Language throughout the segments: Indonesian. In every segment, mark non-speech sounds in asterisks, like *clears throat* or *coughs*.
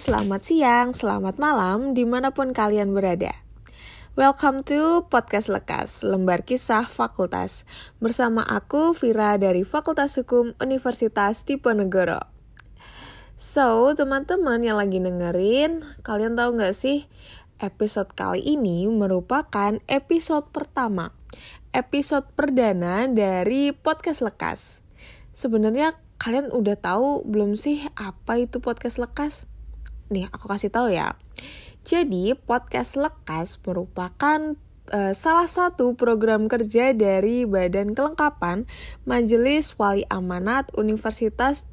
selamat siang, selamat malam, di mana pun kalian berada. Welcome to Podcast Lekas, lembar kisah fakultas. Bersama aku, Vira dari Fakultas Hukum Universitas Diponegoro. So, teman-teman yang lagi dengerin, kalian tahu nggak sih, episode kali ini merupakan episode pertama, episode perdana dari Podcast Lekas. Sebenarnya kalian udah tahu belum sih apa itu podcast lekas? Nih, aku kasih tahu ya. Jadi, podcast lekas merupakan uh, salah satu program kerja dari Badan Kelengkapan Majelis Wali Amanat Universitas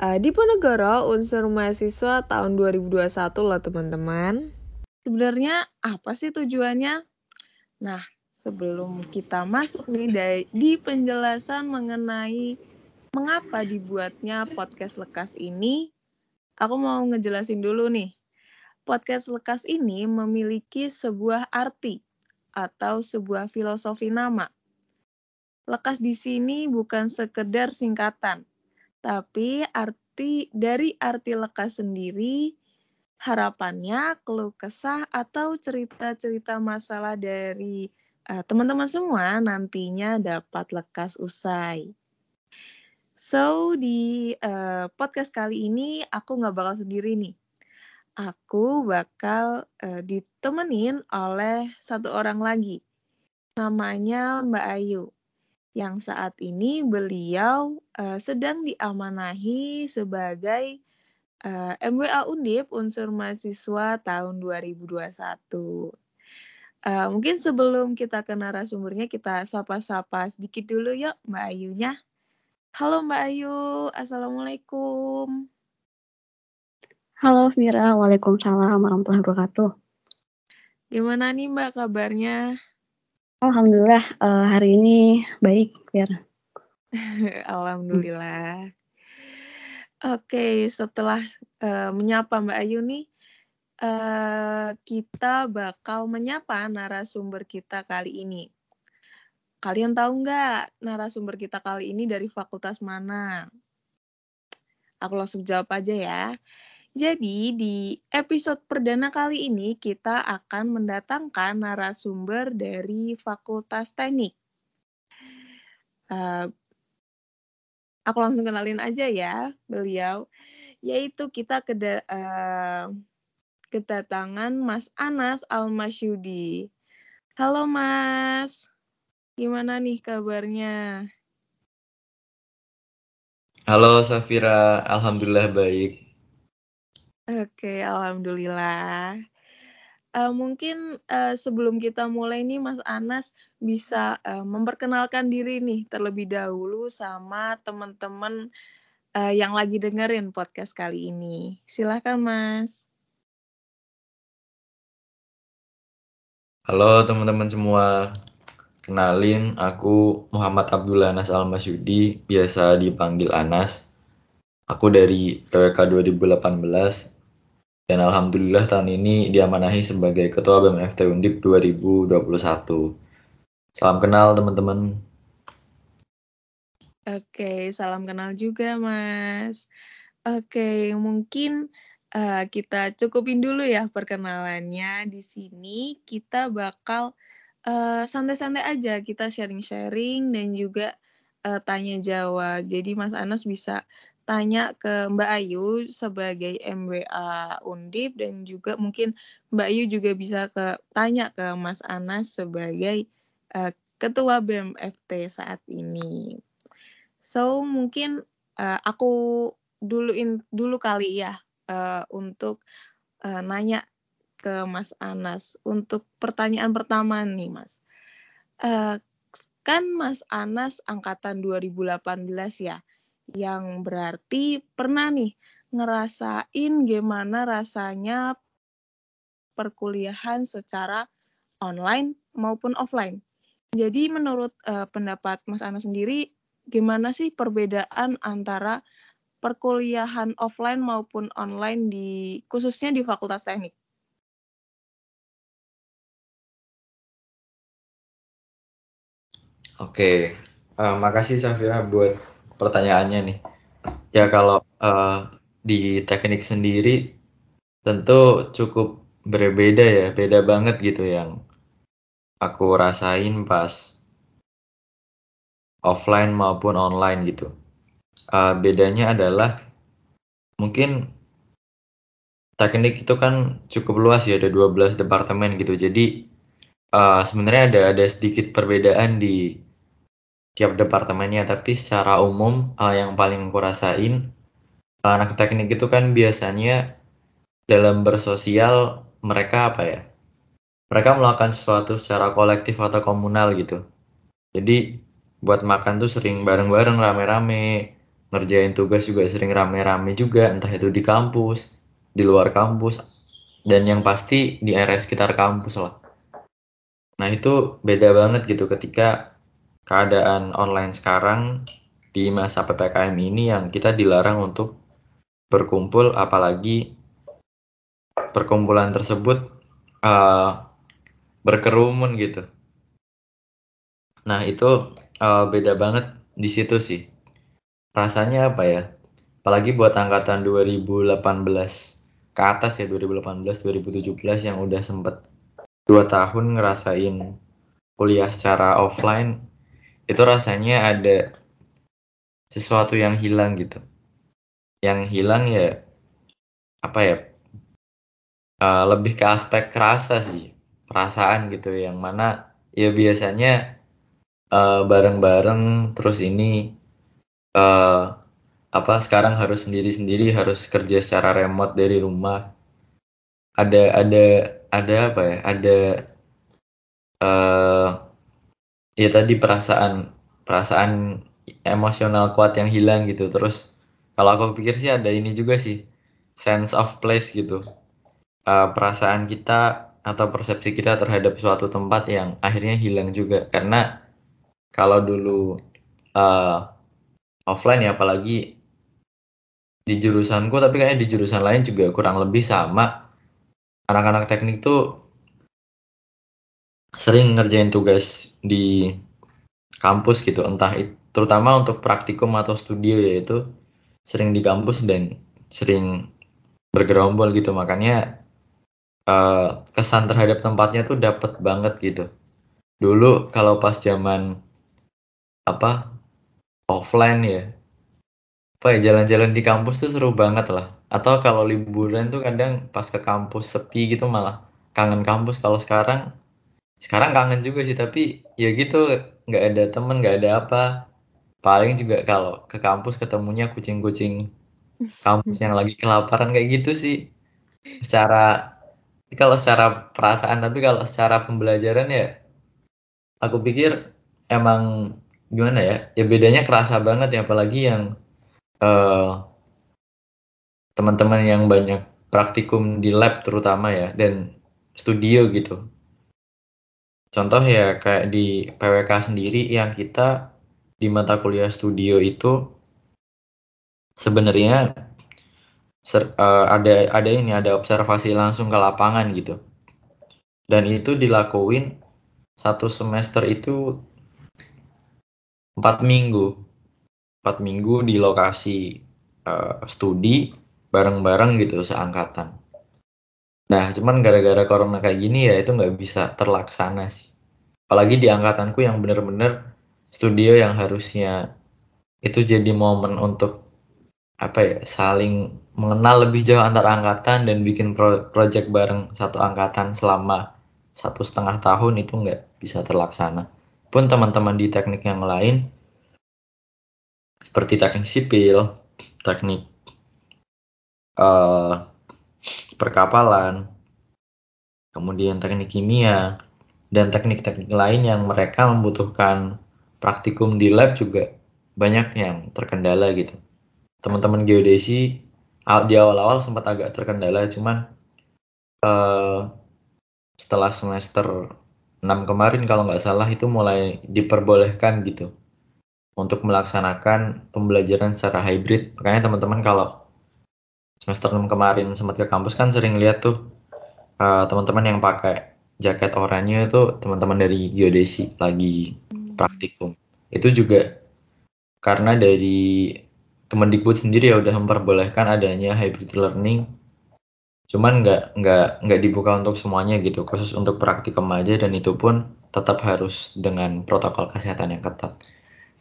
uh, Diponegoro unsur mahasiswa tahun 2021 loh teman-teman. Sebenarnya apa sih tujuannya? Nah, sebelum kita masuk nih di penjelasan mengenai mengapa dibuatnya podcast lekas ini, aku mau ngejelasin dulu nih. Podcast lekas ini memiliki sebuah arti atau sebuah filosofi nama. Lekas di sini bukan sekedar singkatan, tapi arti dari arti lekas sendiri harapannya keluh kesah atau cerita-cerita masalah dari uh, teman-teman semua nantinya dapat lekas usai. So, di uh, podcast kali ini aku nggak bakal sendiri nih. Aku bakal uh, ditemenin oleh satu orang lagi. Namanya Mbak Ayu. Yang saat ini beliau uh, sedang diamanahi sebagai uh, MWA Undip unsur mahasiswa tahun 2021. Uh, mungkin sebelum kita ke narasumbernya, kita sapa-sapa sedikit dulu yuk Mbak Ayunya. Halo Mbak Ayu, Assalamualaikum. Halo Mira, Waalaikumsalam warahmatullahi wabarakatuh. Gimana nih Mbak kabarnya? Alhamdulillah uh, hari ini baik, Mira. *laughs* Alhamdulillah. Oke, setelah uh, menyapa Mbak Ayu nih, uh, kita bakal menyapa narasumber kita kali ini. Kalian tahu nggak narasumber kita kali ini dari fakultas mana? Aku langsung jawab aja ya. Jadi di episode perdana kali ini kita akan mendatangkan narasumber dari Fakultas Teknik. Uh, aku langsung kenalin aja ya beliau, yaitu kita keda, uh, kedatangan Mas Anas Almasyudi. Halo Mas. Gimana nih kabarnya? Halo Safira, alhamdulillah baik. Oke, alhamdulillah. Uh, mungkin uh, sebelum kita mulai nih Mas Anas bisa uh, memperkenalkan diri nih terlebih dahulu sama teman-teman uh, yang lagi dengerin podcast kali ini. Silahkan Mas. Halo teman-teman semua. Kenalin, aku Muhammad Abdullah Anas Almasyudi, biasa dipanggil Anas. Aku dari TWK 2018, dan Alhamdulillah tahun ini diamanahi sebagai Ketua BMFT Undip 2021. Salam kenal teman-teman. Oke, salam kenal juga Mas. Oke, mungkin uh, kita cukupin dulu ya perkenalannya. Di sini kita bakal santai santai-santai aja, kita sharing-sharing dan juga, uh, tanya jawab. Jadi Mas Anas bisa tanya ke Mbak Ayu sebagai MWA Undip dan juga mungkin Mbak Ayu juga bisa ke tanya ke Mas Anas sebagai, uh, ketua BMFT saat ini. So, mungkin, uh, aku duluin dulu kali ya, uh, untuk, uh, nanya ke Mas Anas untuk pertanyaan pertama nih Mas. Uh, kan Mas Anas angkatan 2018 ya, yang berarti pernah nih ngerasain gimana rasanya perkuliahan secara online maupun offline. Jadi menurut uh, pendapat Mas Anas sendiri, gimana sih perbedaan antara perkuliahan offline maupun online di khususnya di Fakultas Teknik? Oke, uh, makasih Safira buat pertanyaannya nih. Ya kalau uh, di teknik sendiri tentu cukup berbeda ya, beda banget gitu yang aku rasain pas offline maupun online gitu. Uh, bedanya adalah mungkin teknik itu kan cukup luas ya, ada 12 departemen gitu. Jadi uh, sebenarnya ada ada sedikit perbedaan di tiap departemennya, tapi secara umum uh, yang paling aku rasain uh, anak teknik itu kan biasanya dalam bersosial mereka apa ya? Mereka melakukan sesuatu secara kolektif atau komunal gitu. Jadi buat makan tuh sering bareng-bareng rame-rame, ngerjain tugas juga sering rame-rame juga, entah itu di kampus, di luar kampus, dan yang pasti di area sekitar kampus lah. Nah itu beda banget gitu ketika keadaan online sekarang di masa PPKM ini yang kita dilarang untuk berkumpul apalagi perkumpulan tersebut uh, berkerumun gitu. Nah itu uh, beda banget di situ sih. Rasanya apa ya? Apalagi buat angkatan 2018 ke atas ya 2018 2017 yang udah sempet dua tahun ngerasain kuliah secara offline itu rasanya ada sesuatu yang hilang gitu. Yang hilang ya apa ya uh, lebih ke aspek kerasa sih perasaan gitu yang mana ya biasanya uh, bareng-bareng terus ini uh, apa sekarang harus sendiri-sendiri harus kerja secara remote dari rumah ada ada ada apa ya ada uh, ya tadi perasaan perasaan emosional kuat yang hilang gitu. Terus kalau aku pikir sih ada ini juga sih sense of place gitu. Uh, perasaan kita atau persepsi kita terhadap suatu tempat yang akhirnya hilang juga. Karena kalau dulu uh, offline ya apalagi di jurusanku tapi kayaknya di jurusan lain juga kurang lebih sama. Anak-anak teknik tuh sering ngerjain tugas di kampus gitu entah terutama untuk praktikum atau studio yaitu sering di kampus dan sering bergerombol gitu makanya uh, kesan terhadap tempatnya tuh dapet banget gitu. Dulu kalau pas zaman apa offline ya, apa ya jalan-jalan di kampus tuh seru banget lah. Atau kalau liburan tuh kadang pas ke kampus sepi gitu malah kangen kampus. Kalau sekarang sekarang kangen juga sih tapi ya gitu nggak ada temen nggak ada apa. Paling juga kalau ke kampus ketemunya kucing-kucing *laughs* kampus yang lagi kelaparan kayak gitu sih. Secara kalau secara perasaan tapi kalau secara pembelajaran ya aku pikir emang gimana ya ya bedanya kerasa banget ya apalagi yang uh, teman-teman yang banyak praktikum di lab terutama ya dan studio gitu contoh ya kayak di PWK sendiri yang kita di mata kuliah studio itu sebenarnya ser, uh, ada ada ini ada observasi langsung ke lapangan gitu. Dan itu dilakuin satu semester itu empat minggu. Empat minggu di lokasi uh, studi bareng-bareng gitu seangkatan nah cuman gara-gara corona kayak gini ya itu nggak bisa terlaksana sih. Apalagi di angkatanku yang bener-bener studio yang harusnya itu jadi momen untuk apa ya saling mengenal lebih jauh antar angkatan dan bikin pro project bareng satu angkatan selama satu setengah tahun itu nggak bisa terlaksana. Pun teman-teman di teknik yang lain seperti teknik sipil teknik uh, perkapalan kemudian teknik kimia dan teknik-teknik lain yang mereka membutuhkan praktikum di lab juga banyak yang terkendala gitu. Teman-teman geodesi di awal-awal sempat agak terkendala cuman uh, setelah semester 6 kemarin kalau nggak salah itu mulai diperbolehkan gitu untuk melaksanakan pembelajaran secara hybrid. Makanya teman-teman kalau semester 6 kemarin sempat ke kampus kan sering lihat tuh uh, teman-teman yang pakai jaket oranye itu teman-teman dari geodesi lagi praktikum itu juga karena dari Kemendikbud sendiri ya udah memperbolehkan adanya hybrid learning Cuman nggak nggak nggak dibuka untuk semuanya gitu, khusus untuk praktikum aja dan itu pun tetap harus dengan protokol kesehatan yang ketat.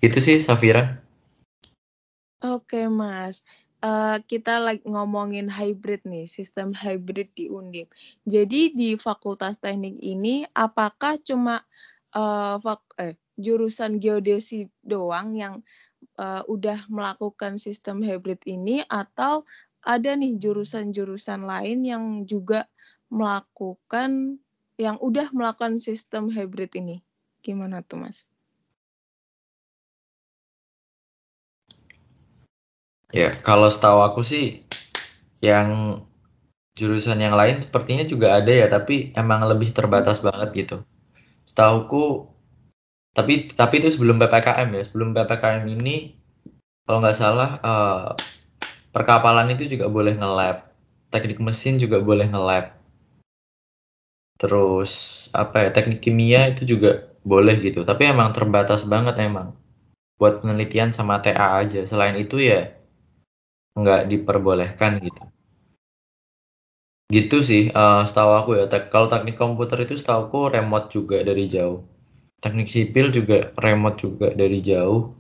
Itu sih Safira. Oke Mas, uh, kita lagi ngomongin hybrid nih, sistem hybrid di Undip. Jadi di Fakultas Teknik ini apakah cuma uh, fak eh, jurusan geodesi doang yang uh, udah melakukan sistem hybrid ini atau ada nih jurusan-jurusan lain yang juga melakukan yang udah melakukan sistem hybrid ini. Gimana tuh, Mas? Ya, kalau setahu aku sih yang jurusan yang lain sepertinya juga ada ya, tapi emang lebih terbatas banget gitu. Setahuku tapi tapi itu sebelum PPKM ya. Sebelum PPKM ini kalau nggak salah uh, perkapalan itu juga boleh nge-lab teknik mesin juga boleh nge-lab terus apa ya teknik kimia itu juga boleh gitu tapi emang terbatas banget emang buat penelitian sama TA aja selain itu ya nggak diperbolehkan gitu. Gitu sih uh, setahu aku ya Tek kalau teknik komputer itu setahu aku remote juga dari jauh. Teknik sipil juga remote juga dari jauh.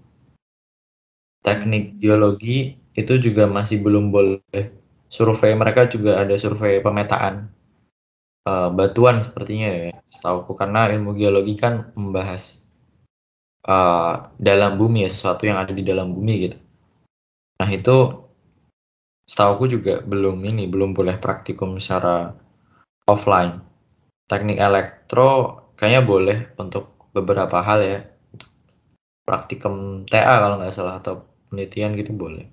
Teknik geologi itu juga masih belum boleh. Survei mereka juga ada survei pemetaan. Uh, batuan sepertinya ya setahu karena ilmu geologi kan membahas uh, dalam bumi ya sesuatu yang ada di dalam bumi gitu. Nah itu setahu juga belum ini belum boleh praktikum secara offline. Teknik elektro kayaknya boleh untuk beberapa hal ya. Praktikum TA kalau nggak salah atau penelitian gitu boleh.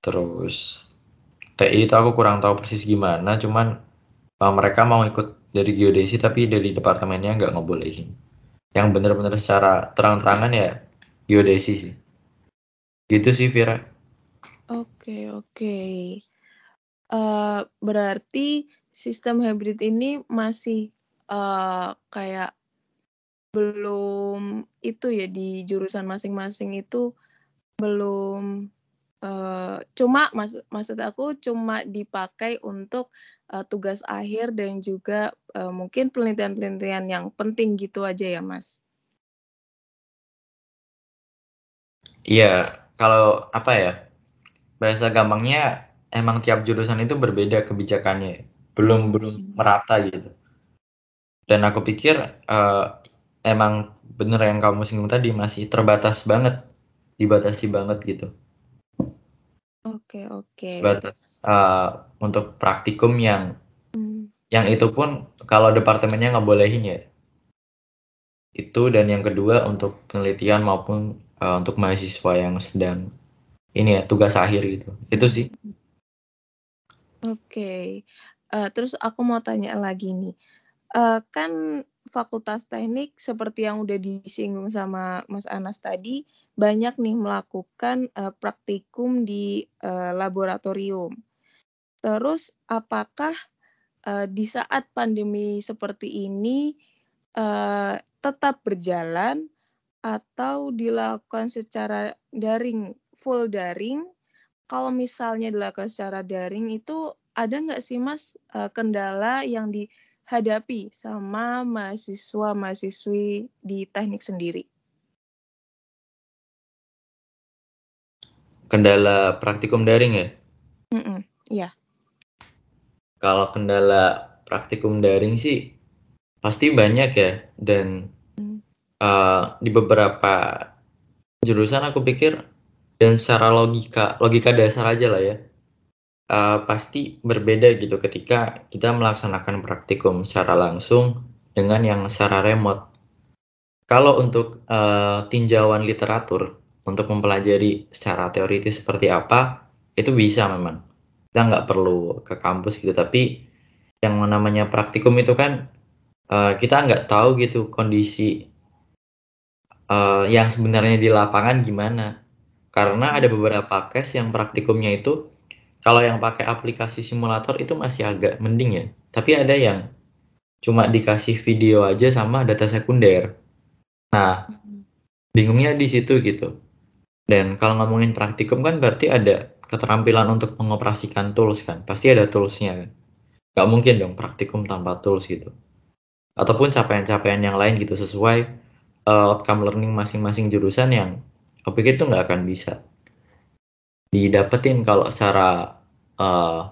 Terus TI itu aku kurang tahu persis gimana cuman uh, mereka mau ikut dari geodesi tapi dari departemennya nggak ngebolehin. Yang benar-benar secara terang-terangan ya geodesi sih. Gitu sih Vira oke oke uh, berarti sistem hybrid ini masih uh, kayak belum itu ya di jurusan masing-masing itu belum Uh, cuma mas maksud aku cuma dipakai untuk uh, tugas akhir dan juga uh, mungkin penelitian-penelitian yang penting gitu aja ya mas. Iya, kalau apa ya bahasa gampangnya emang tiap jurusan itu berbeda kebijakannya, belum belum hmm. merata gitu. Dan aku pikir uh, emang bener yang kamu singgung tadi masih terbatas banget, dibatasi banget gitu. Oke oke. Sebatas uh, untuk praktikum yang hmm. yang itu pun kalau departemennya nggak bolehin ya. Itu dan yang kedua untuk penelitian maupun uh, untuk mahasiswa yang sedang ini ya tugas akhir gitu. Itu sih. Oke. Uh, terus aku mau tanya lagi nih. Uh, kan Fakultas Teknik seperti yang udah disinggung sama Mas Anas tadi banyak nih melakukan uh, praktikum di uh, laboratorium. Terus apakah uh, di saat pandemi seperti ini uh, tetap berjalan atau dilakukan secara daring, full daring? Kalau misalnya dilakukan secara daring itu ada nggak sih Mas uh, kendala yang dihadapi sama mahasiswa-mahasiswi di teknik sendiri? kendala praktikum daring ya? Mm-mm, iya. Kalau kendala praktikum daring sih pasti banyak ya dan mm. uh, di beberapa jurusan aku pikir dan secara logika logika dasar aja lah ya. Uh, pasti berbeda gitu ketika kita melaksanakan praktikum secara langsung dengan yang secara remote. Kalau untuk uh, tinjauan literatur untuk mempelajari secara teoritis seperti apa itu bisa memang. Kita nggak perlu ke kampus gitu tapi yang namanya praktikum itu kan uh, kita nggak tahu gitu kondisi uh, yang sebenarnya di lapangan gimana karena ada beberapa case yang praktikumnya itu kalau yang pakai aplikasi simulator itu masih agak mending ya. Tapi ada yang cuma dikasih video aja sama data sekunder. Nah bingungnya di situ gitu. Dan kalau ngomongin praktikum kan berarti ada keterampilan untuk mengoperasikan tools kan, pasti ada toolsnya kan. nggak mungkin dong praktikum tanpa tools gitu. Ataupun capaian-capaian yang lain gitu sesuai uh, outcome learning masing-masing jurusan yang aku itu nggak akan bisa. Didapetin kalau secara uh,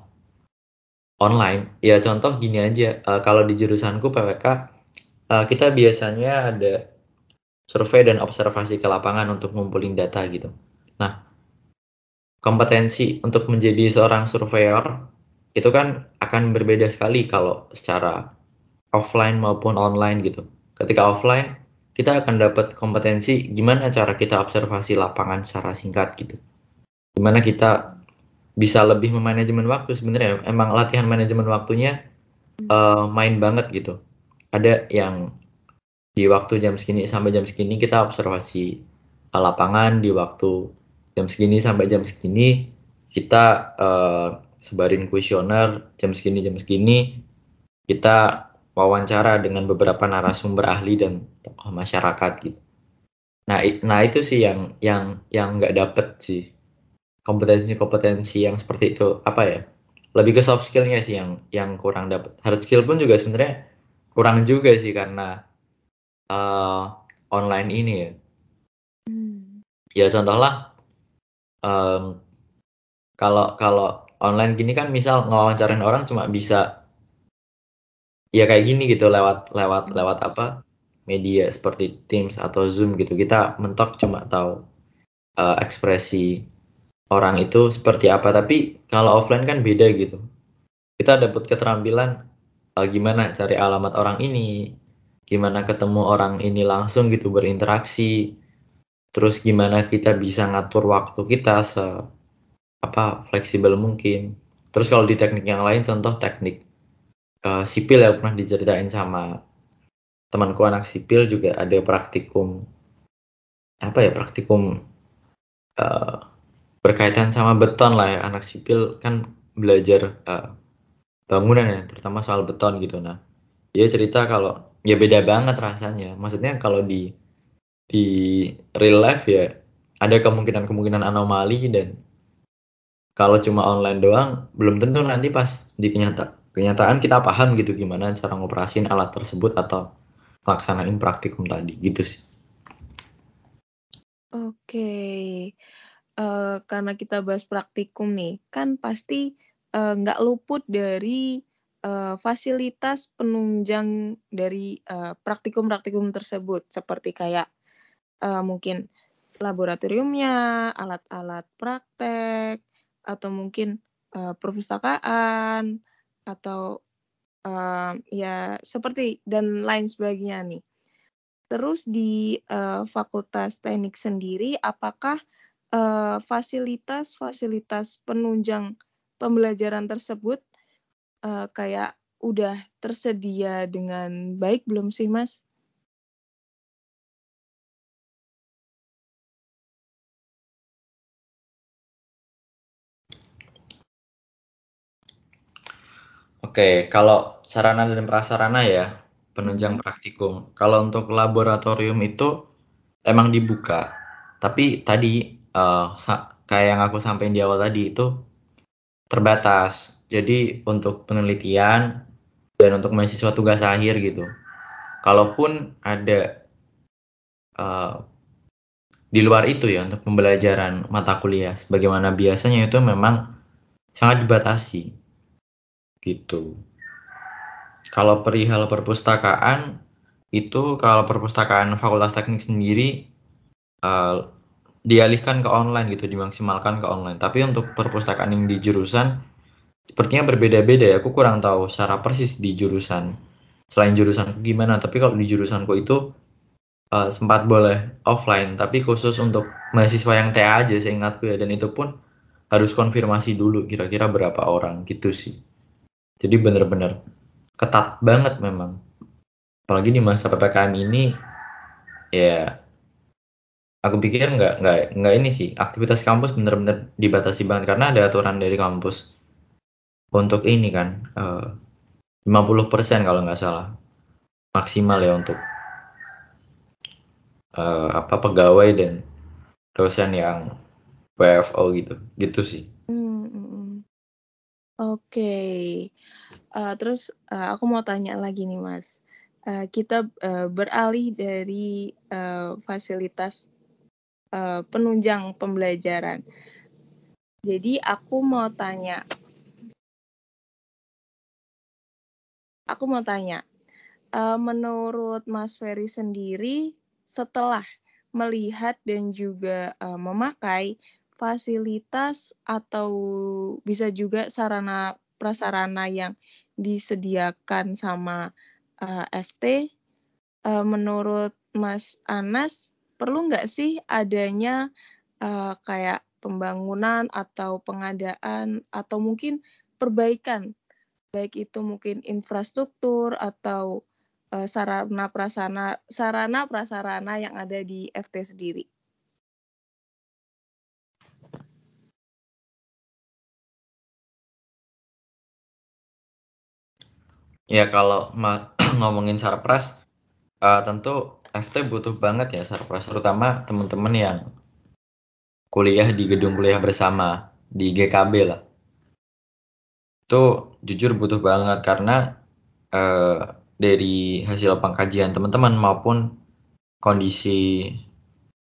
online. Ya contoh gini aja. Uh, kalau di jurusanku PWK uh, kita biasanya ada survei dan observasi ke lapangan untuk ngumpulin data gitu. Nah kompetensi untuk menjadi seorang surveyor itu kan akan berbeda sekali kalau secara offline maupun online gitu. Ketika offline, kita akan dapat kompetensi gimana cara kita observasi lapangan secara singkat gitu. Gimana kita bisa lebih memanajemen waktu sebenarnya emang latihan manajemen waktunya uh, main banget gitu. Ada yang di waktu jam segini sampai jam segini kita observasi lapangan di waktu jam segini sampai jam segini kita uh, sebarin kuesioner jam segini jam segini kita wawancara dengan beberapa narasumber ahli dan tokoh masyarakat gitu. Nah, nah itu sih yang yang yang nggak dapet sih kompetensi-kompetensi yang seperti itu apa ya? Lebih ke soft skillnya sih yang yang kurang dapet. Hard skill pun juga sebenarnya kurang juga sih karena uh, online ini ya. Hmm. Ya contohlah um, kalau kalau online gini kan misal ngawancarain orang cuma bisa ya kayak gini gitu lewat lewat lewat apa media seperti Teams atau Zoom gitu kita mentok cuma tahu uh, ekspresi orang itu seperti apa. Tapi kalau offline kan beda gitu. Kita dapat keterampilan uh, gimana cari alamat orang ini gimana ketemu orang ini langsung gitu berinteraksi terus gimana kita bisa ngatur waktu kita se apa fleksibel mungkin. Terus kalau di teknik yang lain contoh teknik uh, sipil yang pernah diceritain sama temanku anak sipil juga ada praktikum apa ya praktikum uh, berkaitan sama beton lah ya. Anak sipil kan belajar uh, bangunan ya terutama soal beton gitu. Nah dia cerita kalau ya beda banget rasanya. Maksudnya kalau di di real life ya ada kemungkinan-kemungkinan anomali dan kalau cuma online doang belum tentu nanti pas di kenyata kenyataan kita paham gitu gimana cara ngoperasin alat tersebut atau melaksanain praktikum tadi gitu sih. Oke, uh, karena kita bahas praktikum nih, kan pasti uh, nggak luput dari uh, fasilitas penunjang dari praktikum-praktikum tersebut, seperti kayak uh, mungkin laboratoriumnya, alat-alat praktek, atau mungkin, uh, perpustakaan atau, uh, ya seperti dan lain sebagainya nih. Terus di, uh, Fakultas Teknik sendiri apakah, uh, fasilitas-fasilitas penunjang pembelajaran tersebut, uh, kayak udah tersedia dengan baik belum sih, Mas? Oke, kalau sarana dan prasarana ya, penunjang praktikum. Kalau untuk laboratorium itu emang dibuka, tapi tadi uh, kayak yang aku sampaikan di awal tadi itu terbatas. Jadi untuk penelitian dan untuk mahasiswa tugas akhir gitu. Kalaupun ada uh, di luar itu ya untuk pembelajaran mata kuliah, sebagaimana biasanya itu memang sangat dibatasi gitu. Kalau perihal perpustakaan itu kalau perpustakaan Fakultas Teknik sendiri uh, dialihkan ke online gitu, dimaksimalkan ke online. Tapi untuk perpustakaan yang di jurusan sepertinya berbeda-beda ya. Aku kurang tahu secara persis di jurusan selain jurusan gimana. Tapi kalau di jurusanku itu uh, sempat boleh offline, tapi khusus untuk mahasiswa yang TA aja saya ingatku ya. Dan itu pun harus konfirmasi dulu kira-kira berapa orang gitu sih. Jadi bener-bener ketat banget memang. Apalagi di masa ppkm ini, ya aku pikir nggak nggak nggak ini sih aktivitas kampus bener-bener dibatasi banget karena ada aturan dari kampus untuk ini kan eh, uh, 50% kalau nggak salah maksimal ya untuk uh, apa pegawai dan dosen yang WFO gitu gitu sih. Hmm, hmm, hmm. Oke. Uh, terus uh, aku mau tanya lagi nih Mas. Uh, kita uh, beralih dari uh, fasilitas uh, penunjang pembelajaran. Jadi aku mau tanya, aku mau tanya, uh, menurut Mas Ferry sendiri setelah melihat dan juga uh, memakai fasilitas atau bisa juga sarana prasarana yang disediakan sama uh, FT, uh, menurut Mas Anas perlu nggak sih adanya uh, kayak pembangunan atau pengadaan atau mungkin perbaikan baik itu mungkin infrastruktur atau uh, sarana prasarana sarana prasarana yang ada di FT sendiri. Ya kalau *clears throat* ngomongin sarpras, uh, tentu FT butuh banget ya sarpras, terutama teman-teman yang kuliah di gedung kuliah bersama di GKB lah. Itu jujur butuh banget karena uh, dari hasil pengkajian teman-teman maupun kondisi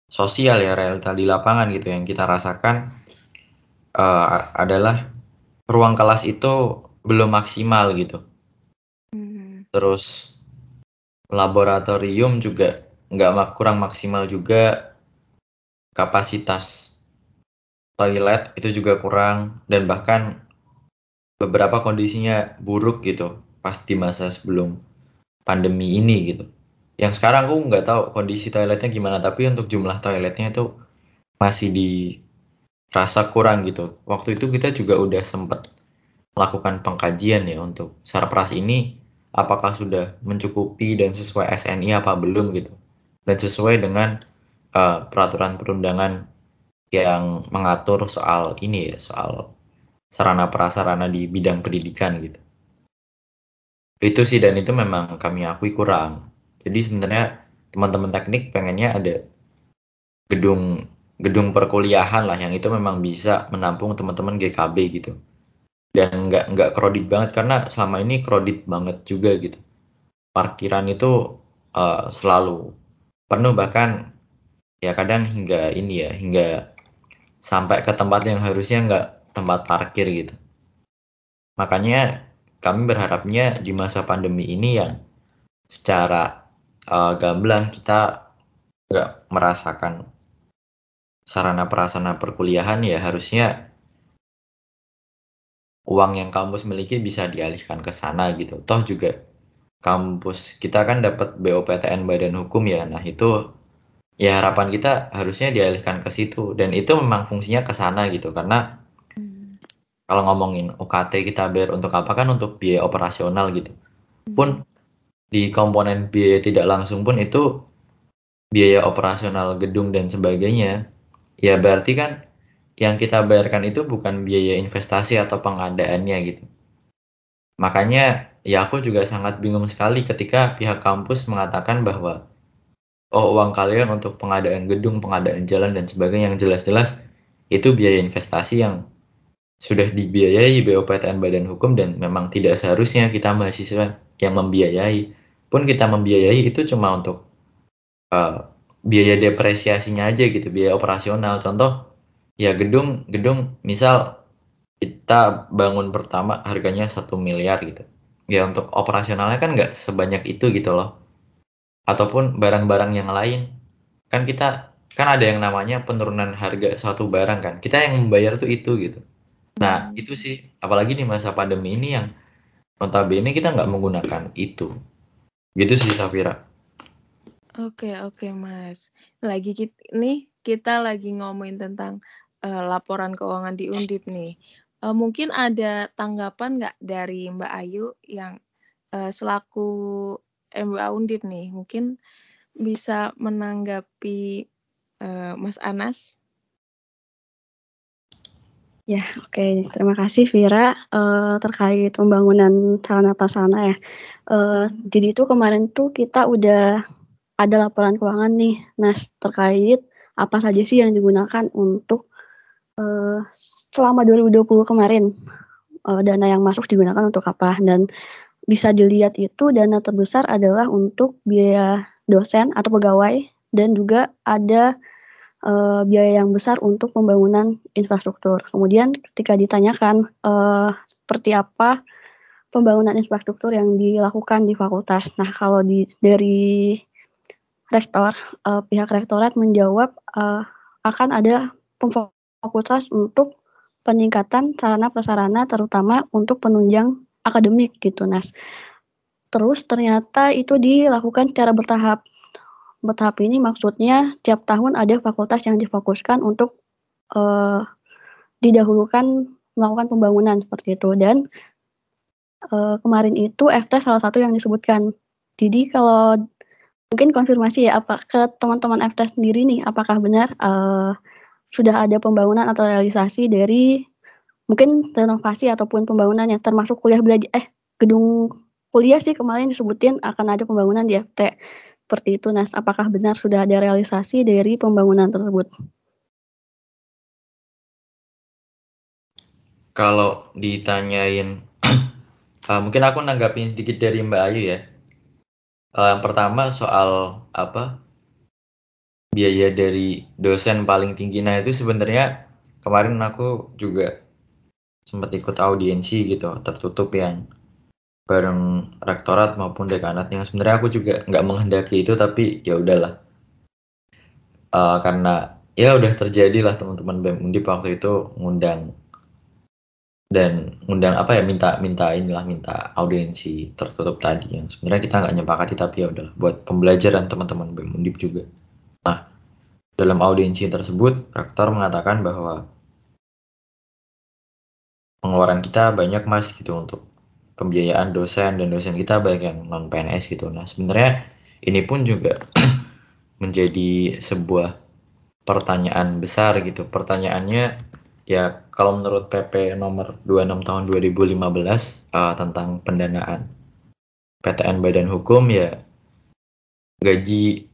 sosial ya realita di lapangan gitu yang kita rasakan uh, adalah ruang kelas itu belum maksimal gitu terus laboratorium juga nggak kurang maksimal juga. Kapasitas toilet itu juga kurang. Dan bahkan beberapa kondisinya buruk gitu pas di masa sebelum pandemi ini gitu. Yang sekarang aku nggak tahu kondisi toiletnya gimana tapi untuk jumlah toiletnya itu masih di rasa kurang gitu. Waktu itu kita juga udah sempet melakukan pengkajian ya untuk sarpras ini apakah sudah mencukupi dan sesuai SNI apa belum gitu. Dan sesuai dengan uh, peraturan perundangan yang mengatur soal ini ya soal sarana prasarana di bidang pendidikan gitu. Itu sih dan itu memang kami akui kurang. Jadi sebenarnya teman-teman teknik pengennya ada gedung gedung perkuliahan lah yang itu memang bisa menampung teman-teman GKB gitu dan nggak nggak kredit banget karena selama ini kredit banget juga gitu. Parkiran itu uh, selalu penuh bahkan ya kadang hingga ini ya hingga sampai ke tempat yang harusnya nggak tempat parkir gitu. Makanya kami berharapnya di masa pandemi ini yang secara uh, gamblang kita nggak merasakan sarana prasarana perkuliahan ya harusnya uang yang kampus miliki bisa dialihkan ke sana gitu. Toh juga kampus kita kan dapat BOPTN Badan Hukum ya. Nah, itu ya harapan kita harusnya dialihkan ke situ dan itu memang fungsinya ke sana gitu karena hmm. kalau ngomongin UKT kita bayar untuk apa kan untuk biaya operasional gitu. Pun di komponen biaya tidak langsung pun itu biaya operasional gedung dan sebagainya. Ya berarti kan yang kita bayarkan itu bukan biaya investasi atau pengadaannya gitu. Makanya ya aku juga sangat bingung sekali ketika pihak kampus mengatakan bahwa oh uang kalian untuk pengadaan gedung, pengadaan jalan dan sebagainya yang jelas-jelas itu biaya investasi yang sudah dibiayai BOPTN Badan Hukum dan memang tidak seharusnya kita mahasiswa yang membiayai. Pun kita membiayai itu cuma untuk uh, biaya depresiasinya aja gitu, biaya operasional. Contoh Ya gedung gedung misal kita bangun pertama harganya satu miliar gitu. Ya untuk operasionalnya kan nggak sebanyak itu gitu loh. Ataupun barang-barang yang lain. Kan kita kan ada yang namanya penurunan harga suatu barang kan. Kita yang membayar tuh itu gitu. Nah hmm. itu sih apalagi di masa pandemi ini yang notabene kita nggak menggunakan itu. Gitu sih Safira. Oke oke Mas. Lagi kita, nih kita lagi ngomongin tentang uh, laporan keuangan di Undip nih. Uh, mungkin ada tanggapan nggak dari Mbak Ayu yang uh, selaku MBA Undip nih, mungkin bisa menanggapi uh, Mas Anas? Ya, oke. Okay. Terima kasih Vira uh, terkait pembangunan sarana prasarana ya. Uh, jadi itu kemarin tuh kita udah ada laporan keuangan nih, Nas terkait apa saja sih yang digunakan untuk uh, selama 2020 kemarin uh, dana yang masuk digunakan untuk apa dan bisa dilihat itu dana terbesar adalah untuk biaya dosen atau pegawai dan juga ada uh, biaya yang besar untuk pembangunan infrastruktur. Kemudian ketika ditanyakan uh, seperti apa pembangunan infrastruktur yang dilakukan di fakultas. Nah, kalau di dari rektor, uh, pihak rektorat menjawab uh, akan ada fakultas untuk peningkatan sarana prasarana terutama untuk penunjang akademik gitu Nas. Terus ternyata itu dilakukan secara bertahap. Bertahap ini maksudnya tiap tahun ada fakultas yang difokuskan untuk uh, didahulukan melakukan pembangunan seperti itu dan uh, kemarin itu FT salah satu yang disebutkan. Jadi kalau mungkin konfirmasi ya apa ke teman-teman FT sendiri nih apakah benar uh, sudah ada pembangunan atau realisasi dari mungkin renovasi ataupun pembangunan yang termasuk kuliah belajar eh gedung kuliah sih kemarin disebutin akan ada pembangunan di FT seperti itu. Nas apakah benar sudah ada realisasi dari pembangunan tersebut? Kalau ditanyain uh, *clears throat* mungkin aku nanggapin sedikit dari Mbak Ayu ya. Uh, yang pertama soal apa biaya dari dosen paling tinggi. Nah itu sebenarnya kemarin aku juga sempat ikut audiensi gitu tertutup yang bareng rektorat maupun dekanat yang sebenarnya aku juga nggak menghendaki itu tapi ya udahlah. Uh, karena ya udah terjadi lah teman-teman BEM Undip waktu itu ngundang dan ngundang apa ya minta minta inilah minta audiensi tertutup tadi yang sebenarnya kita nggak nyepakati tapi ya udah buat pembelajaran teman-teman BEM Undip juga nah dalam audiensi tersebut rektor mengatakan bahwa pengeluaran kita banyak mas gitu untuk pembiayaan dosen dan dosen kita banyak yang non PNS gitu. Nah sebenarnya ini pun juga *clears throat* menjadi sebuah pertanyaan besar gitu. Pertanyaannya ya kalau menurut PP nomor 26 tahun 2015 uh, tentang pendanaan PTN Badan Hukum ya gaji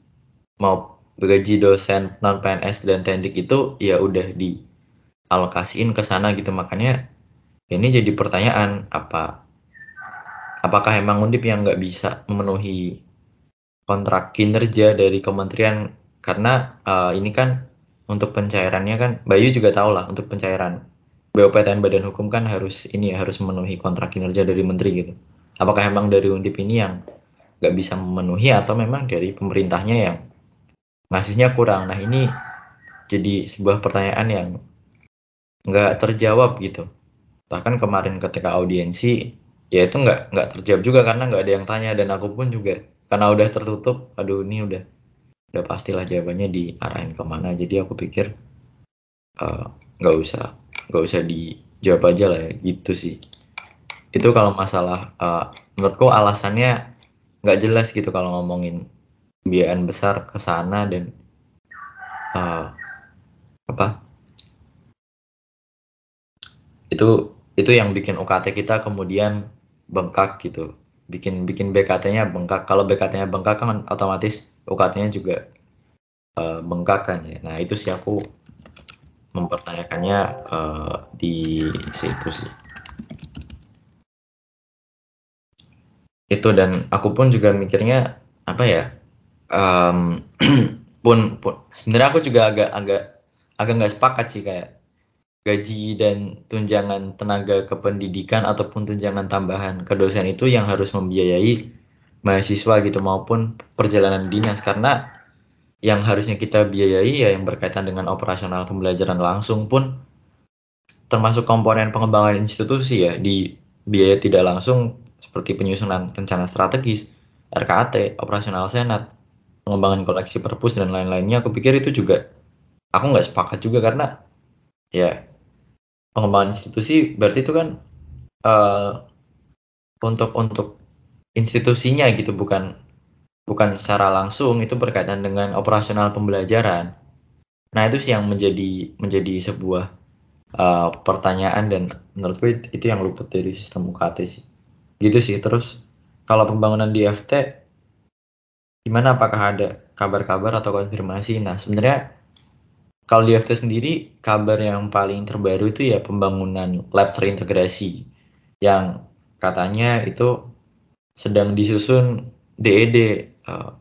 mau gaji dosen non PNS dan tendik itu ya udah dialokasiin ke sana gitu makanya ini jadi pertanyaan apa apakah emang Undip yang nggak bisa memenuhi kontrak kinerja dari kementerian karena uh, ini kan untuk pencairannya kan Bayu juga tahu lah untuk pencairan BOPTN Badan Hukum kan harus ini ya harus memenuhi kontrak kinerja dari menteri gitu. Apakah emang dari Undip ini yang nggak bisa memenuhi atau memang dari pemerintahnya yang ngasihnya kurang? Nah ini jadi sebuah pertanyaan yang nggak terjawab gitu. Bahkan kemarin ketika audiensi ya itu nggak nggak terjawab juga karena nggak ada yang tanya. Dan aku pun juga karena udah tertutup aduh ini udah udah pastilah jawabannya diarahin ke mana. Jadi aku pikir eh, nggak uh, usah nggak usah dijawab aja lah ya gitu sih. Itu kalau masalah uh, menurutku alasannya nggak jelas gitu kalau ngomongin biayaan besar ke sana dan uh, apa? Itu itu yang bikin UKT kita kemudian bengkak gitu. Bikin bikin BKT-nya bengkak. Kalau BKT-nya bengkak kan otomatis UKT-nya juga uh, bengkak kan ya. Nah itu sih aku mempertanyakannya uh, di situ sih. Itu dan aku pun juga mikirnya apa ya um, *clears throat* pun, pun sebenarnya aku juga agak agak agak nggak sepakat sih kayak gaji dan tunjangan tenaga kependidikan ataupun tunjangan tambahan ke dosen itu yang harus membiayai mahasiswa gitu maupun perjalanan dinas. Karena yang harusnya kita biayai ya yang berkaitan dengan operasional pembelajaran langsung pun termasuk komponen pengembangan institusi ya di biaya tidak langsung seperti penyusunan rencana strategis, RKAT, operasional senat, pengembangan koleksi perpus dan lain-lainnya aku pikir itu juga aku nggak sepakat juga karena ya pengembangan institusi berarti itu kan uh, untuk untuk institusinya gitu bukan bukan secara langsung itu berkaitan dengan operasional pembelajaran. Nah itu sih yang menjadi menjadi sebuah uh, pertanyaan dan menurutku itu yang luput dari sistem UKT sih. Gitu sih terus kalau pembangunan di FT gimana apakah ada kabar-kabar atau konfirmasi? Nah sebenarnya kalau di FT sendiri, kabar yang paling terbaru itu ya pembangunan lab terintegrasi yang katanya itu sedang disusun DED uh,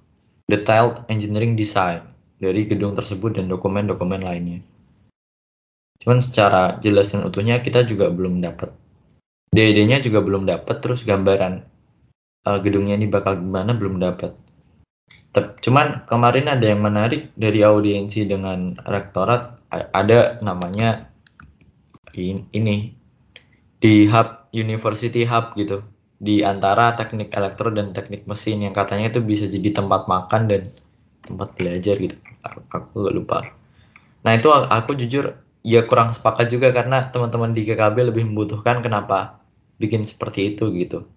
Detailed Engineering Design dari gedung tersebut dan dokumen-dokumen lainnya. Cuman secara jelas dan utuhnya kita juga belum dapat. DED-nya juga belum dapat, terus gambaran uh, gedungnya ini bakal gimana belum dapat. Cuman kemarin ada yang menarik dari audiensi dengan rektorat ada namanya ini di hub University Hub gitu. Di antara teknik elektro dan teknik mesin yang katanya itu bisa jadi tempat makan dan tempat belajar gitu. Aku, gak lupa. Nah itu aku jujur ya kurang sepakat juga karena teman-teman di GKB lebih membutuhkan kenapa bikin seperti itu gitu.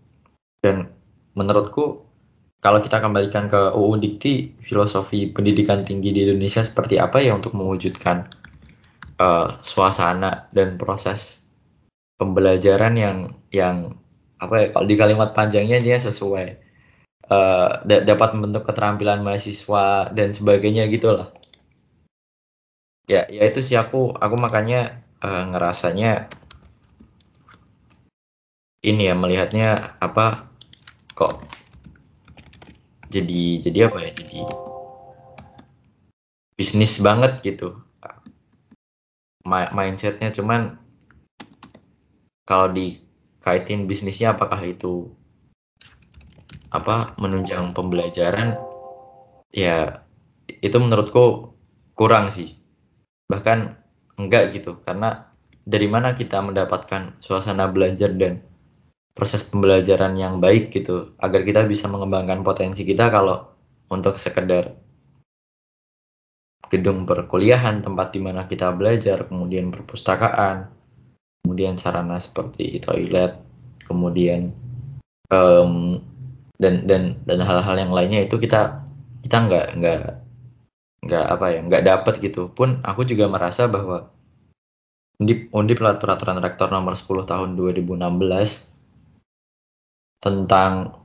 Dan menurutku kalau kita kembalikan ke UU Dikti filosofi pendidikan tinggi di Indonesia seperti apa ya untuk mewujudkan uh, suasana dan proses pembelajaran yang yang apa ya kalau di kalimat panjangnya dia sesuai uh, dapat membentuk keterampilan mahasiswa dan sebagainya gitulah. Ya ya itu sih aku aku makanya uh, ngerasanya ini ya melihatnya apa kok jadi jadi apa ya jadi bisnis banget gitu. Mindsetnya cuman kalau di kaitin bisnisnya apakah itu apa menunjang pembelajaran? Ya itu menurutku kurang sih. Bahkan enggak gitu karena dari mana kita mendapatkan suasana belajar dan proses pembelajaran yang baik gitu agar kita bisa mengembangkan potensi kita kalau untuk sekedar gedung perkuliahan tempat di mana kita belajar kemudian perpustakaan kemudian sarana seperti toilet, kemudian um, dan dan dan hal-hal yang lainnya itu kita kita nggak nggak nggak apa ya nggak dapat gitu. Pun aku juga merasa bahwa undip undip peraturan rektor nomor 10 tahun 2016 tentang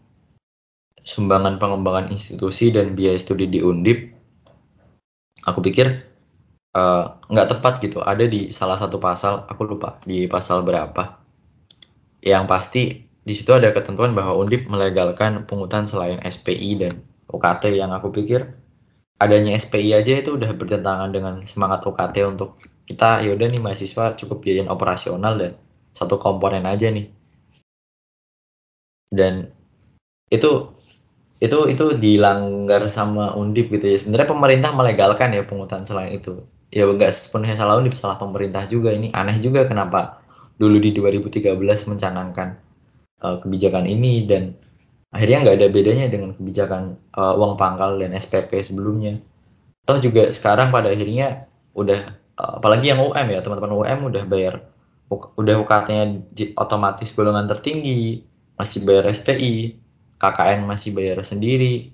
sumbangan pengembangan institusi dan biaya studi di undip aku pikir Eh, nggak uh, tepat gitu. Ada di salah satu pasal aku lupa di pasal berapa. Yang pasti di situ ada ketentuan bahwa Undip melegalkan pungutan selain SPI dan UKT yang aku pikir adanya SPI aja itu udah bertentangan dengan semangat UKT untuk kita yaudah nih mahasiswa cukup biayain operasional dan satu komponen aja nih dan itu itu itu dilanggar sama Undip gitu ya. Sebenarnya pemerintah melegalkan ya pungutan selain itu. Ya enggak sepenuhnya salah Undip salah pemerintah juga. Ini aneh juga kenapa dulu di 2013 mencanangkan uh, kebijakan ini dan akhirnya nggak ada bedanya dengan kebijakan uh, uang pangkal dan SPP sebelumnya. Toh juga sekarang pada akhirnya udah uh, apalagi yang UM ya teman-teman UM udah bayar udah UKT-nya otomatis golongan tertinggi masih bayar SPI KKN masih bayar sendiri.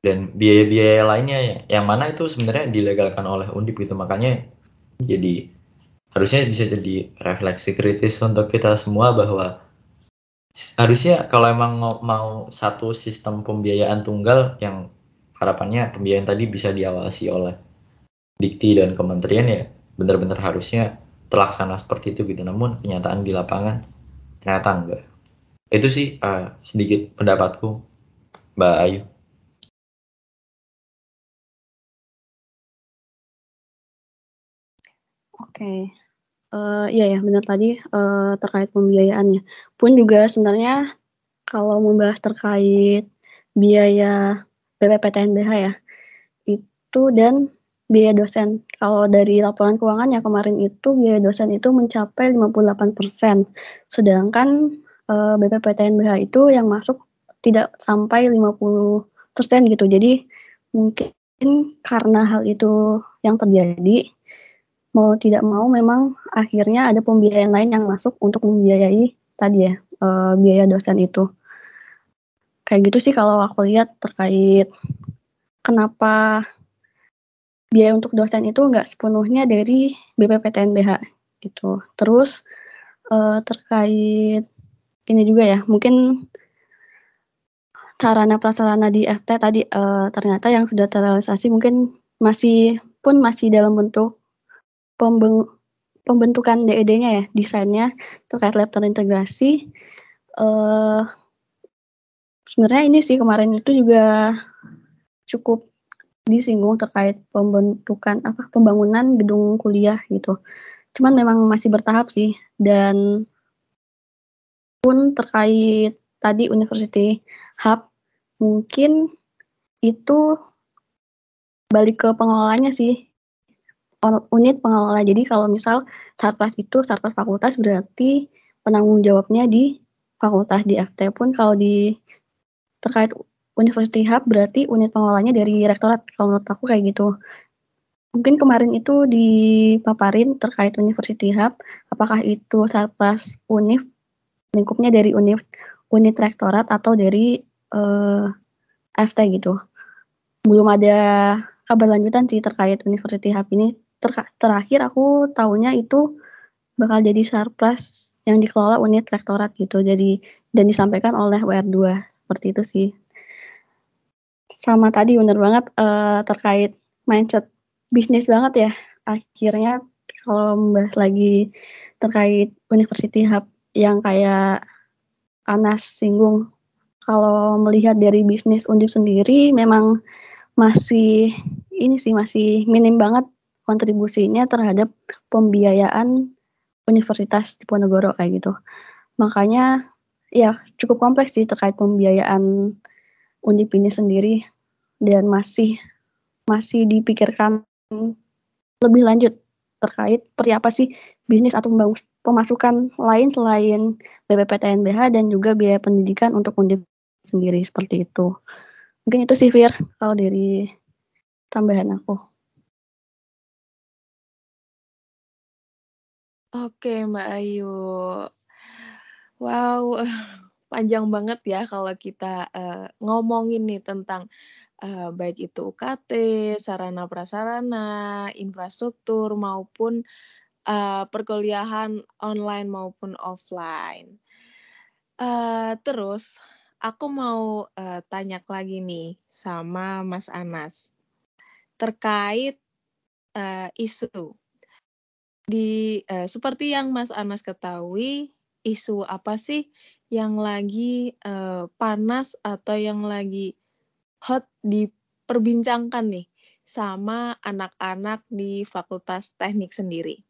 Dan biaya-biaya lainnya yang mana itu sebenarnya dilegalkan oleh Undip gitu. Makanya jadi harusnya bisa jadi refleksi kritis untuk kita semua bahwa harusnya kalau emang mau satu sistem pembiayaan tunggal yang harapannya pembiayaan tadi bisa diawasi oleh dikti dan kementerian ya benar-benar harusnya terlaksana seperti itu gitu. Namun kenyataan di lapangan ternyata enggak itu sih uh, sedikit pendapatku Mbak Ayu Oke. Uh, iya ya benar tadi, uh, terkait pembiayaannya. Pun juga sebenarnya kalau membahas terkait biaya BPPTNBH ya, itu dan biaya dosen. Kalau dari laporan keuangan yang kemarin itu biaya dosen itu mencapai 58%, sedangkan, uh, BPPTNBH itu yang masuk tidak sampai 50% gitu. Jadi mungkin karena hal itu yang terjadi mau tidak mau memang akhirnya ada pembiayaan lain yang masuk untuk membiayai tadi ya, uh, biaya dosen itu. Kayak gitu sih kalau aku lihat terkait kenapa biaya untuk dosen itu nggak sepenuhnya dari BPPTNBH gitu. Terus, uh, terkait ini juga ya, mungkin sarana prasarana di FT tadi, uh, ternyata yang sudah terrealisasi mungkin masih pun masih dalam bentuk pembeng pembentukan DED-nya ya, desainnya terkait lab terintegrasi. Uh, sebenarnya ini sih kemarin itu juga cukup disinggung terkait pembentukan apa pembangunan gedung kuliah gitu. Cuman memang masih bertahap sih dan pun terkait tadi University Hub mungkin itu balik ke pengelolanya sih unit pengelola. Jadi kalau misal Sarpras itu Sarpras fakultas berarti penanggung jawabnya di fakultas di FT pun kalau di terkait University Hub berarti unit pengelolanya dari rektorat kalau menurut aku kayak gitu. Mungkin kemarin itu dipaparin terkait University Hub, apakah itu Sarpras Unif lingkupnya dari Unif unit rektorat atau dari uh, eh, FT gitu. Belum ada kabar lanjutan sih terkait University Hub ini. Ter terakhir aku tahunya itu bakal jadi Sarpras yang dikelola unit rektorat gitu. Jadi dan disampaikan oleh WR2 seperti itu sih. Sama tadi bener banget uh, terkait mindset bisnis banget ya. Akhirnya kalau membahas lagi terkait University Hub yang kayak Anas singgung kalau melihat dari bisnis Undip sendiri memang masih ini sih masih minim banget kontribusinya terhadap pembiayaan Universitas Diponegoro kayak gitu. Makanya ya cukup kompleks sih terkait pembiayaan Undip ini sendiri dan masih masih dipikirkan lebih lanjut terkait seperti apa sih bisnis atau pemasukan lain selain BPPTNBH dan juga biaya pendidikan untuk Undip sendiri seperti itu. Mungkin itu sih Fir kalau dari tambahan aku. Oke Mbak Ayu. Wow, *laughs* panjang banget ya kalau kita uh, ngomongin nih tentang uh, baik itu UKT, sarana prasarana, infrastruktur maupun uh, perkuliahan online maupun offline. Uh, terus aku mau uh, tanya lagi nih sama Mas Anas terkait uh, isu di uh, seperti yang Mas Anas ketahui isu apa sih yang lagi uh, panas atau yang lagi hot diperbincangkan nih sama anak-anak di Fakultas Teknik sendiri.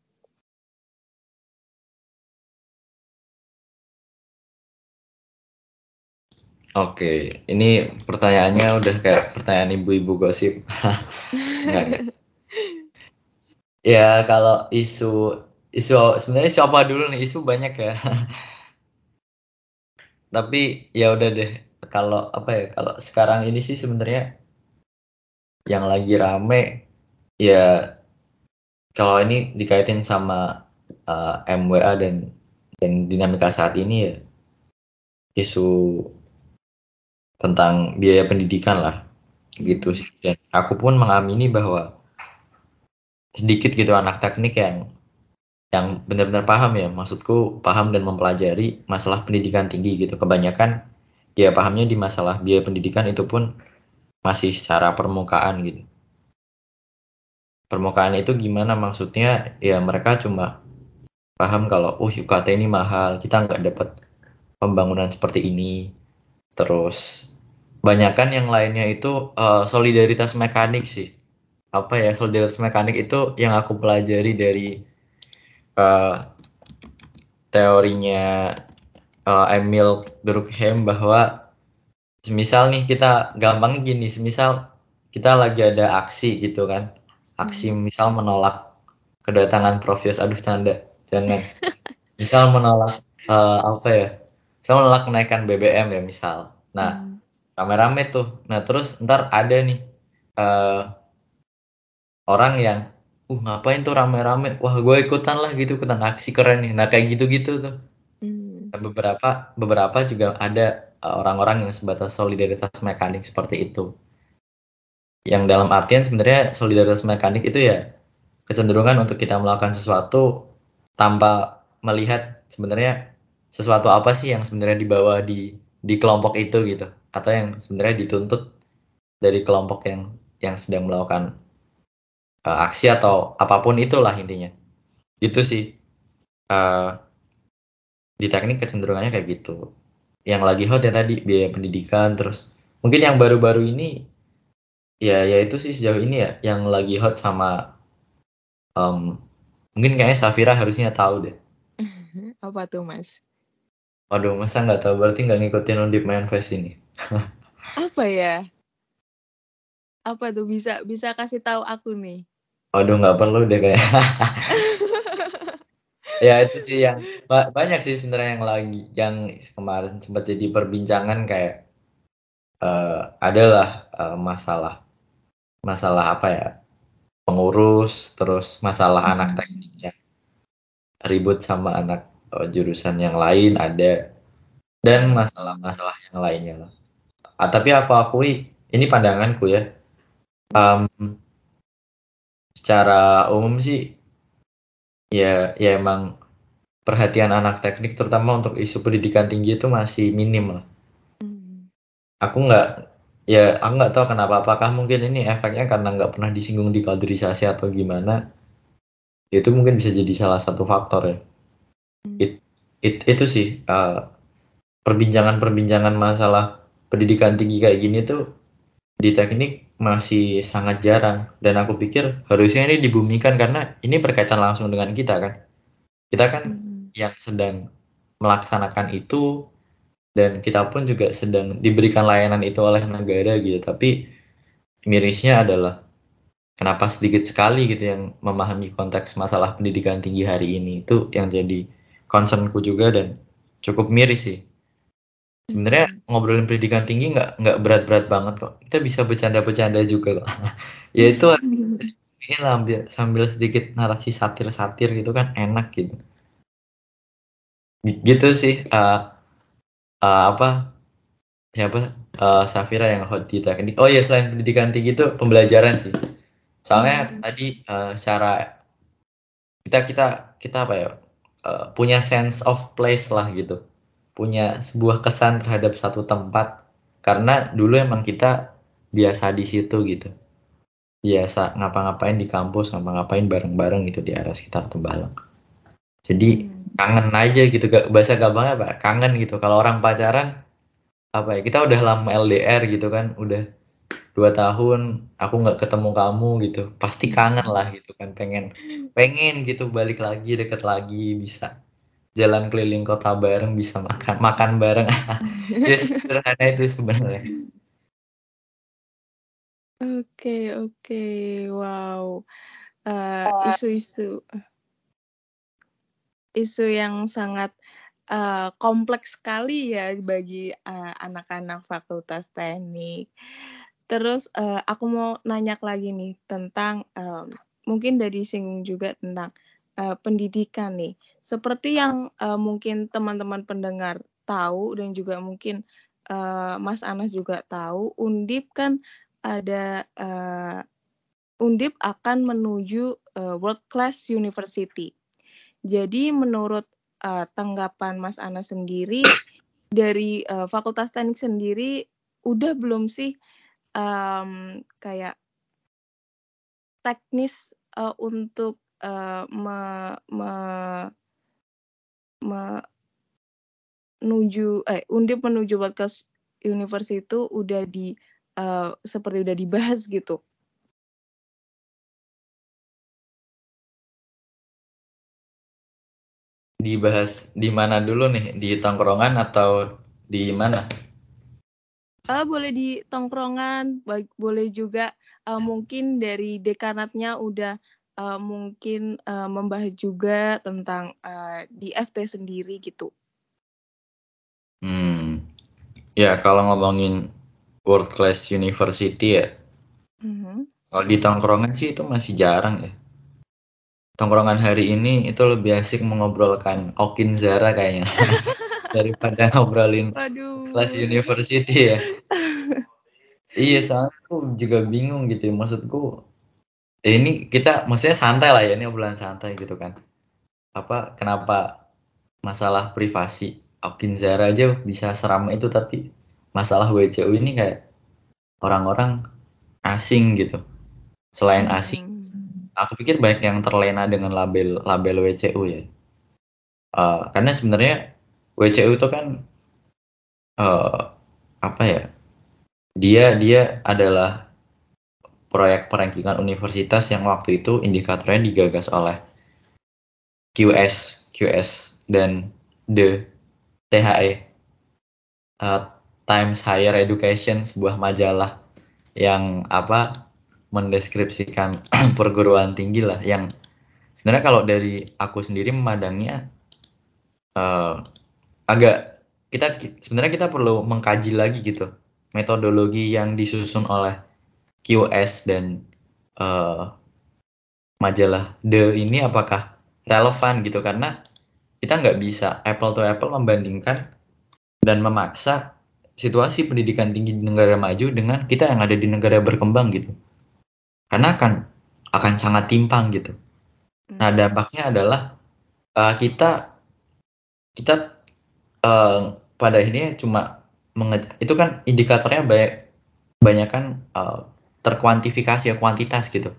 Oke, ini pertanyaannya udah kayak pertanyaan ibu-ibu gosip. *laughs* Ya kalau isu isu sebenarnya siapa dulu nih isu banyak ya. *laughs* Tapi ya udah deh kalau apa ya kalau sekarang ini sih sebenarnya yang lagi rame ya kalau ini dikaitin sama uh, eh, MWA dan dan dinamika saat ini ya isu tentang biaya pendidikan lah gitu sih. Dan aku pun mengamini bahwa sedikit gitu anak teknik yang yang benar-benar paham ya maksudku paham dan mempelajari masalah pendidikan tinggi gitu. Kebanyakan ya pahamnya di masalah biaya pendidikan itu pun masih secara permukaan gitu. Permukaan itu gimana maksudnya? Ya mereka cuma paham kalau oh UKT ini mahal kita nggak dapat pembangunan seperti ini. Terus Banyakan yang lainnya itu uh, solidaritas mekanik sih. Apa ya solidaritas mekanik itu yang aku pelajari dari uh, teorinya uh, Emil Durkheim bahwa semisal nih kita gampang gini, semisal kita lagi ada aksi gitu kan. Aksi hmm. misal menolak kedatangan Prof Yos, aduh canda, jangan. *laughs* misal menolak uh, apa ya? Misal menolak kenaikan BBM ya misal. Nah, hmm rame-rame tuh nah terus ntar ada nih uh, orang yang uh ngapain tuh rame-rame wah gue ikutan lah gitu ikutan aksi keren nih nah kayak gitu-gitu tuh hmm. beberapa beberapa juga ada eh, orang-orang yang sebatas solidaritas mekanik seperti itu yang dalam artian sebenarnya solidaritas mekanik itu ya kecenderungan untuk kita melakukan sesuatu tanpa melihat sebenarnya sesuatu apa sih yang sebenarnya dibawa di di kelompok itu gitu atau yang sebenarnya dituntut dari kelompok yang yang sedang melakukan uh, aksi atau apa pun itulah intinya. Itu sih. Uh, di teknik kecenderungannya kayak gitu. Yang lagi hot ya tadi biaya pendidikan terus mungkin yang baru-baru ini ya ya itu sih sejauh ini ya yang lagi hot sama um, mungkin kayaknya Safira harusnya tahu deh. *laughs* Apa tuh mas? Waduh masa nggak tahu berarti nggak ngikutin Undip Main Fest ini. *laughs* Apa ya? Apa tuh bisa bisa kasih tahu aku nih? Waduh nggak perlu deh kayak. *laughs* ya itu sih yang banyak sih sebenarnya yang lagi yang kemarin sempat jadi perbincangan kayak uh, adalah uh, masalah masalah apa ya pengurus terus masalah hmm. anak teknik yang ribut sama anak uh, jurusan yang lain ada dan masalah-masalah yang lainnya lah. Ah, tapi aku akui ini pandanganku ya. Um, secara umum sih ya ya emang perhatian anak teknik terutama untuk isu pendidikan tinggi itu masih minim lah. Hmm. Aku nggak ya aku nggak tahu kenapa apakah mungkin ini efeknya karena nggak pernah disinggung di kaderisasi atau gimana itu mungkin bisa jadi salah satu faktor ya. Hmm. It, it, itu sih uh, perbincangan-perbincangan masalah pendidikan tinggi kayak gini tuh di teknik masih sangat jarang. Dan aku pikir harusnya ini dibumikan karena ini berkaitan langsung dengan kita kan? Kita kan hmm. yang sedang melaksanakan itu dan kita pun juga sedang diberikan layanan itu oleh negara gitu. Tapi mirisnya adalah kenapa sedikit sekali gitu yang memahami konteks masalah pendidikan tinggi hari ini. Itu yang jadi concernku juga dan cukup miris sih sebenarnya ngobrolin pendidikan tinggi nggak nggak berat-berat banget kok. Kita bisa bercanda-bercanda juga kok. *laughs* Ya itu *laughs* ini lah sambil, sambil sedikit narasi satir-satir gitu kan enak gitu. Gitu sih uh, uh, apa siapa uh, Safira yang hot di teknik oh ya selain pendidikan tinggi itu pembelajaran sih. Soalnya hmm. tadi uh, secara kita kita kita apa ya uh, punya sense of place lah gitu punya sebuah kesan terhadap satu tempat. Karena dulu emang kita biasa di situ gitu. Biasa ngapa-ngapain di kampus ngapa-ngapain bareng-bareng gitu di area sekitar Tembalang. Jadi hmm. kangen aja gitu. Gak bahasa gampangnya apa? Kangen gitu. Kalau orang pacaran apa ya? Kita udah lama LDR gitu kan. Udah dua tahun aku nggak ketemu kamu gitu. Pasti kangen lah gitu kan. Pengen pengen gitu balik lagi deket lagi bisa jalan keliling kota bareng bisa makan makan bareng. *laughs* Ya sederhana itu sebenarnya. Oke oke. Wow. Uh, isu-isu isu yang sangat uh, kompleks sekali ya bagi anak anak-anak fakultas teknik. Terus uh, aku mau nanya lagi nih tentang um, mungkin dari singgung juga tentang uh, pendidikan nih. Seperti yang uh, mungkin teman-teman pendengar tahu dan juga mungkin uh, Mas Anas juga tahu, Undip kan ada uh, Undip akan menuju uh, world class university. Jadi menurut uh, tanggapan Mas Anas sendiri dari uh, Fakultas Teknik sendiri udah belum sih um, kayak teknis uh, untuk uh, me, me, menuju eh undip menuju podcast university itu udah di uh, seperti udah dibahas gitu. Dibahas di mana dulu nih? Di tongkrongan atau di mana? Uh, boleh di tongkrongan, baik boleh juga uh, mungkin dari dekanatnya udah uh, mungkin uh, membahas juga tentang uh, di FT sendiri gitu. Hmm, ya kalau ngomongin world class university ya, mm-hmm. kalau di tongkrongan sih itu masih jarang ya. Tongkrongan hari ini itu lebih asik mengobrolkan Okin Zara kayaknya *laughs* daripada ngobrolin kelas university ya. *laughs* iya, soalnya aku juga bingung gitu. Ya. Maksudku ya ini kita maksudnya santai lah ya ini obrolan santai gitu kan apa kenapa masalah privasi Okin Zara aja bisa seram itu tapi masalah WCU ini kayak orang-orang asing gitu selain asing aku pikir banyak yang terlena dengan label label WCU ya. Uh, karena sebenarnya WCU itu kan uh, apa ya? Dia dia adalah proyek perankingan universitas yang waktu itu indikatornya digagas oleh QS QS dan the THE uh, Times Higher Education sebuah majalah yang apa mendeskripsikan *clears throat* perguruan tinggi lah yang sebenarnya kalau dari aku sendiri memandangnya uh, agak kita sebenarnya kita perlu mengkaji lagi gitu metodologi yang disusun oleh QS dan uh, majalah The ini apakah relevan gitu karena kita nggak bisa apple to apple membandingkan dan memaksa situasi pendidikan tinggi di negara maju dengan kita yang ada di negara berkembang gitu. Karena akan akan sangat timpang gitu. Nah, hmm. dampaknya adalah uh, kita kita uh, pada ini cuma mengejar itu kan indikatornya banyak banyak kan uh, terkuantifikasi ya kuantitas gitu.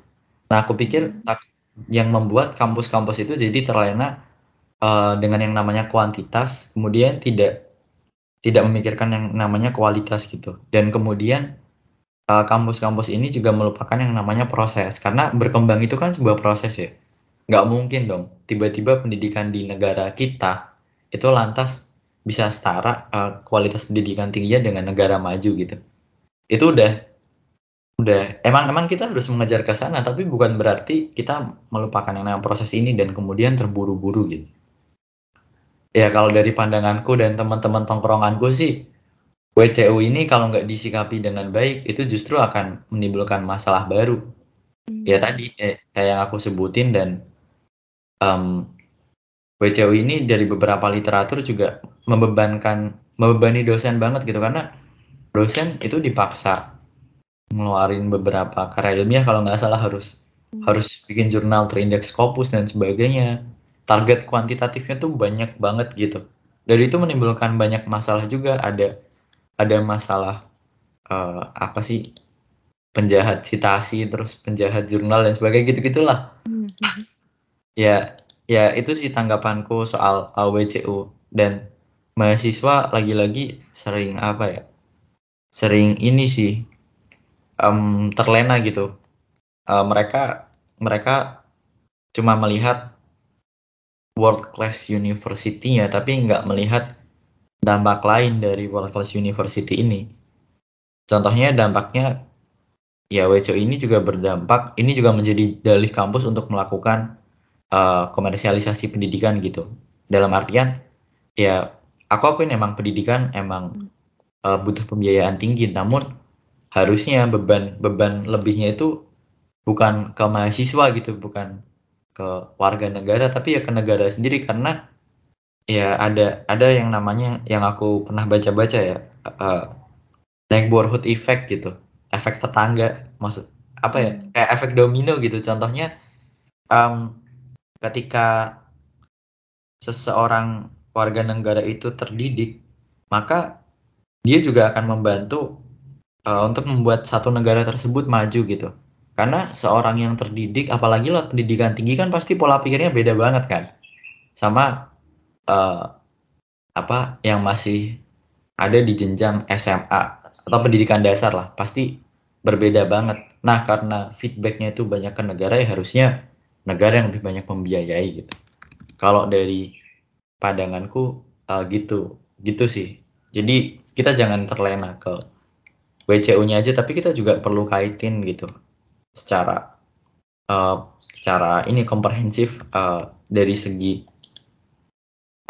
Nah, aku pikir hmm. yang membuat kampus-kampus itu jadi terlena uh, dengan yang namanya kuantitas, kemudian tidak tidak memikirkan yang namanya kualitas gitu. Dan kemudian kampus kampus-kampus ini juga melupakan yang namanya proses karena berkembang itu kan sebuah proses ya. Nggak mungkin dong tiba-tiba pendidikan di negara kita itu lantas bisa setara uh, kualitas pendidikan tingginya dengan negara maju gitu. Itu udah udah. Emang emang kita harus mengejar ke sana tapi bukan berarti kita melupakan yang namanya proses ini dan kemudian terburu-buru gitu. Ya kalau dari pandanganku dan teman-teman tongkronganku sih WCU ini kalau nggak disikapi dengan baik itu justru akan menimbulkan masalah baru. Hmm. ya tadi eh, kayak yang aku sebutin dan um, WCU ini dari beberapa literatur juga membebankan membebani dosen banget gitu. Karena dosen itu dipaksa ngeluarin beberapa karya ilmiah kalau nggak salah harus hmm. harus bikin jurnal terindeks Scopus dan sebagainya target kuantitatifnya tuh banyak banget gitu. Dari itu menimbulkan banyak masalah juga. Ada ada masalah uh, apa sih penjahat citasi terus penjahat jurnal dan sebagainya gitu gitulah. Mm-hmm. Ya ya itu sih tanggapanku soal WCU dan mahasiswa lagi-lagi sering apa ya sering ini sih um, terlena gitu uh, mereka mereka cuma melihat world class university-nya tapi nggak melihat dampak lain dari world class university ini. Contohnya dampaknya ya WCO ini juga berdampak, ini juga menjadi dalih kampus untuk melakukan uh, komersialisasi pendidikan gitu. Dalam artian ya aku akuin emang pendidikan emang uh, butuh pembiayaan tinggi, namun harusnya beban beban lebihnya itu bukan ke mahasiswa gitu, bukan ke warga negara tapi ya ke negara sendiri. Karena ya ada ada yang namanya yang aku pernah baca-baca ya uh, neighborhood effect gitu. Efek tetangga maksud apa ya hmm. kayak efek domino gitu. Contohnya um, ketika seseorang warga negara itu terdidik maka dia juga akan membantu uh, untuk membuat satu negara tersebut maju gitu karena seorang yang terdidik, apalagi lo pendidikan tinggi kan pasti pola pikirnya beda banget kan, sama uh, apa yang masih ada di jenjang SMA atau pendidikan dasar lah, pasti berbeda banget. Nah karena feedbacknya itu banyak ke negara ya harusnya negara yang lebih banyak membiayai gitu. Kalau dari pandanganku uh, gitu, gitu sih. Jadi kita jangan terlena ke WCU-nya aja, tapi kita juga perlu kaitin gitu secara uh, secara ini komprehensif uh, dari segi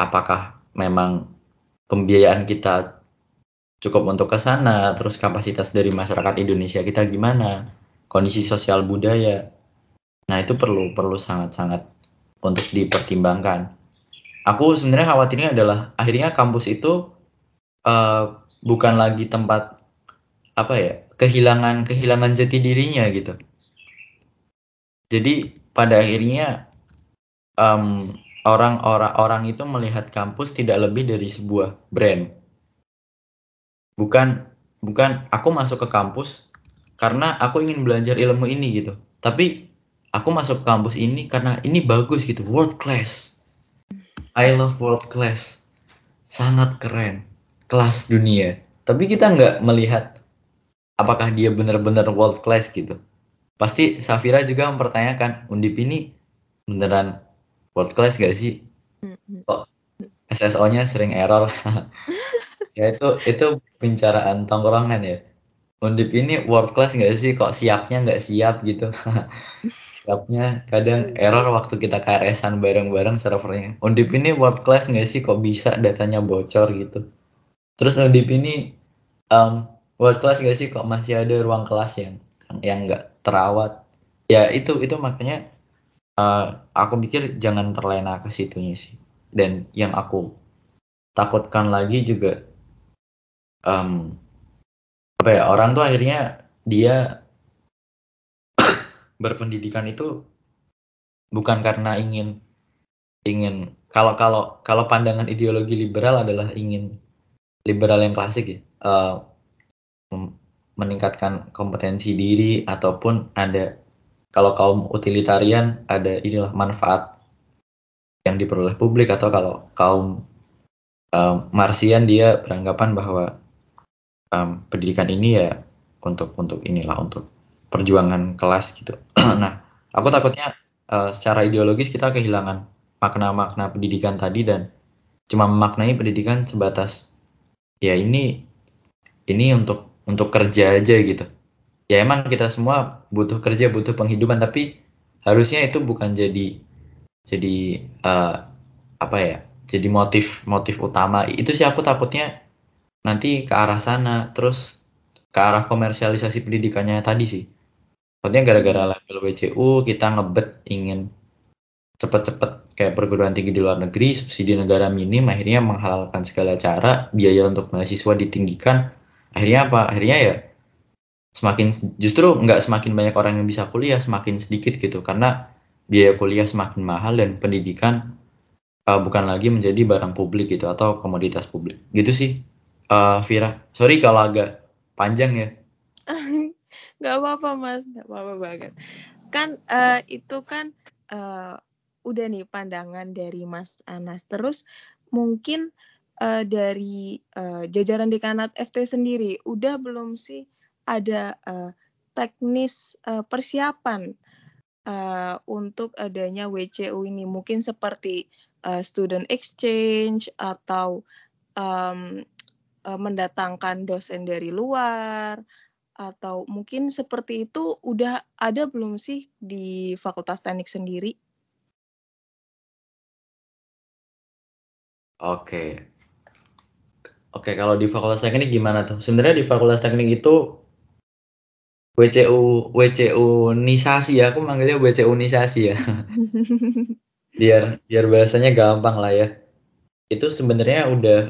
apakah memang pembiayaan kita cukup untuk ke sana, terus kapasitas dari masyarakat Indonesia kita gimana, kondisi sosial budaya. Nah, itu perlu perlu sangat-sangat untuk dipertimbangkan. Aku sebenarnya khawatirnya adalah akhirnya kampus itu uh, bukan lagi tempat apa ya kehilangan kehilangan jati dirinya gitu. Jadi pada akhirnya um, orang-orang orang itu melihat kampus tidak lebih dari sebuah brand. Bukan bukan aku masuk ke kampus karena aku ingin belajar ilmu ini gitu. Tapi aku masuk kampus ini karena ini bagus gitu world class. I love world class. Sangat keren. Kelas dunia. Tapi kita nggak melihat apakah dia benar-benar world class gitu. Pasti Safira juga mempertanyakan Undip ini beneran world class gak sih? Kok SSO-nya sering error? *laughs* *laughs* Ya itu itu pembicaraan tongkrongan ya. Undip ini world class nggak sih? Kok siapnya nggak siap gitu? *laughs* Siapnya kadang error waktu kita KRS-an bareng-bareng servernya. Undip ini world class nggak sih? Kok bisa datanya bocor gitu? Terus Undip ini um, world class nggak sih kok? Masih ada ruang kelas yang yang nggak terawat. Ya itu itu makanya uh, aku pikir jangan terlena ke situnya sih. Dan yang aku takutkan lagi juga um, apa ya orang tuh akhirnya dia *coughs* berpendidikan itu bukan karena ingin ingin kalau kalau kalau pandangan ideologi liberal adalah ingin liberal yang klasik ya. Uh, meningkatkan kompetensi diri ataupun ada kalau kaum utilitarian ada inilah manfaat yang diperoleh publik atau kalau kaum um, Marsian dia beranggapan bahwa um, pendidikan ini ya untuk untuk inilah untuk perjuangan kelas gitu. *clears throat* nah, aku takutnya uh, secara ideologis kita kehilangan makna-makna pendidikan tadi dan cuma memaknai pendidikan sebatas ya ini ini untuk untuk kerja aja gitu. Ya emang kita semua butuh kerja, butuh penghidupan, tapi harusnya itu bukan jadi jadi uh, apa ya? Jadi motif motif utama. Itu sih aku takutnya nanti ke arah sana, terus ke arah komersialisasi pendidikannya tadi sih. Maksudnya gara-gara label WCU kita ngebet ingin cepet-cepet kayak perguruan tinggi di luar negeri, subsidi negara minim, akhirnya menghalalkan segala cara, biaya untuk mahasiswa ditinggikan, akhirnya apa? Akhirnya ya semakin justru nggak semakin banyak orang yang bisa kuliah, semakin sedikit gitu, karena biaya kuliah semakin mahal dan pendidikan uh, bukan lagi menjadi barang publik gitu atau komoditas publik. Gitu sih, uh, Vira. Sorry kalau agak panjang ya. *laughs* Gak apa-apa mas, gak apa-apa banget. Kan uh, itu kan uh, udah nih pandangan dari Mas Anas. Terus mungkin uh, dari uh, jajaran dekanat FT sendiri, udah belum sih ada uh, teknis uh, persiapan uh, untuk adanya WCU ini? Mungkin seperti uh, student exchange atau um, uh, mendatangkan dosen dari luar atau mungkin seperti itu udah ada belum sih di Fakultas Teknik sendiri? Oke. Oke, kalau di Fakultas Teknik gimana tuh? Sebenarnya di Fakultas Teknik itu WCU WCU nisasi ya, aku manggilnya WCU nisasi ya. *laughs* biar biar bahasanya gampang lah ya. Itu sebenarnya udah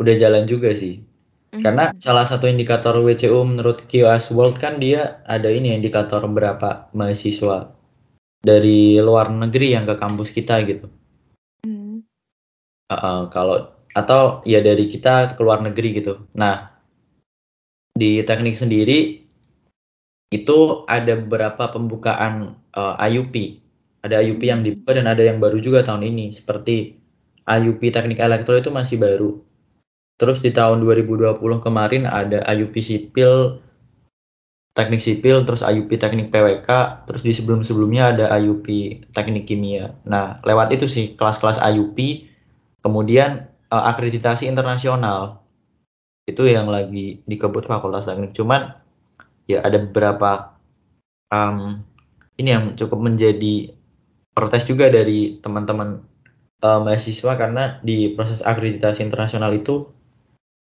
udah jalan juga sih. Karena mm-hmm. salah satu indikator WCU menurut QS World kan dia ada ini indikator berapa mahasiswa dari luar negeri yang ke kampus kita gitu. Mm. Uh, uh, kalau atau ya dari kita ke luar negeri gitu. Nah di teknik sendiri itu ada beberapa pembukaan uh, IUP. Ada IUP yang dibuka dan ada yang baru juga tahun ini. Seperti IUP Teknik Elektro itu masih baru Terus di tahun 2020 kemarin ada IUP sipil, teknik sipil, terus IUP teknik PWK, terus di sebelum-sebelumnya ada IUP teknik kimia. Nah, lewat itu sih kelas-kelas IUP, kemudian uh, akreditasi internasional. Itu yang lagi dikebut Fakultas Teknik. Cuman ya ada beberapa um, ini yang cukup menjadi protes juga dari teman-teman uh, mahasiswa karena di proses akreditasi internasional itu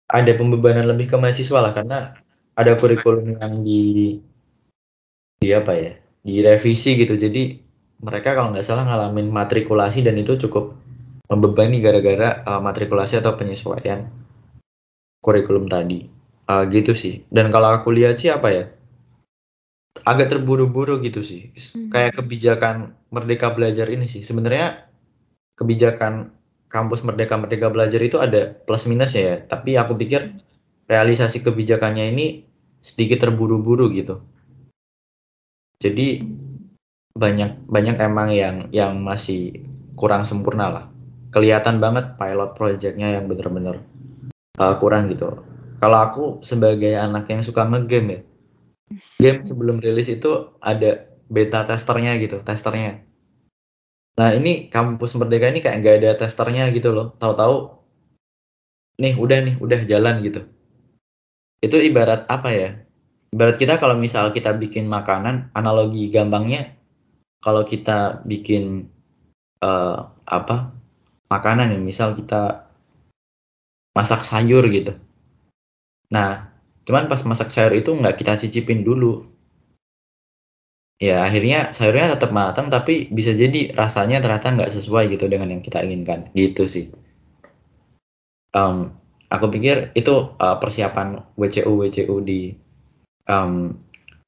ada pembebanan lebih ke mahasiswa lah karena ada kurikulum yang di di apa ya direvisi gitu jadi mereka kalau nggak salah ngalamin matrikulasi dan itu cukup membebani gara-gara uh, matrikulasi atau penyesuaian kurikulum tadi. Uh, gitu sih. Dan kalau aku lihat sih apa ya agak terburu-buru gitu sih. Hmm. kayak kebijakan merdeka belajar ini sih. Sebenarnya kebijakan kampus Merdeka Merdeka Belajar itu ada plus minus ya, tapi aku pikir realisasi kebijakannya ini sedikit terburu-buru gitu. Jadi banyak banyak emang yang yang masih kurang sempurna lah kelihatan banget pilot projectnya yang bener-bener uh, kurang gitu. Kalau aku sebagai anak yang suka ngegame ya game sebelum rilis itu ada beta testernya gitu testernya. Nah ini kampus merdeka ini kayak nggak ada testernya gitu loh. Tahu-tahu nih udah nih udah jalan gitu. Itu ibarat apa ya? Ibarat kita kalau misal kita bikin makanan analogi gampangnya kalau kita bikin uh, apa makanan ya misal kita masak sayur gitu. Nah cuman pas masak sayur itu nggak kita cicipin dulu. Ya akhirnya sayurnya tetap matang tapi bisa jadi rasanya ternyata nggak sesuai gitu dengan yang kita inginkan. Gitu sih. Um, aku pikir itu uh, persiapan WCU WCU di um,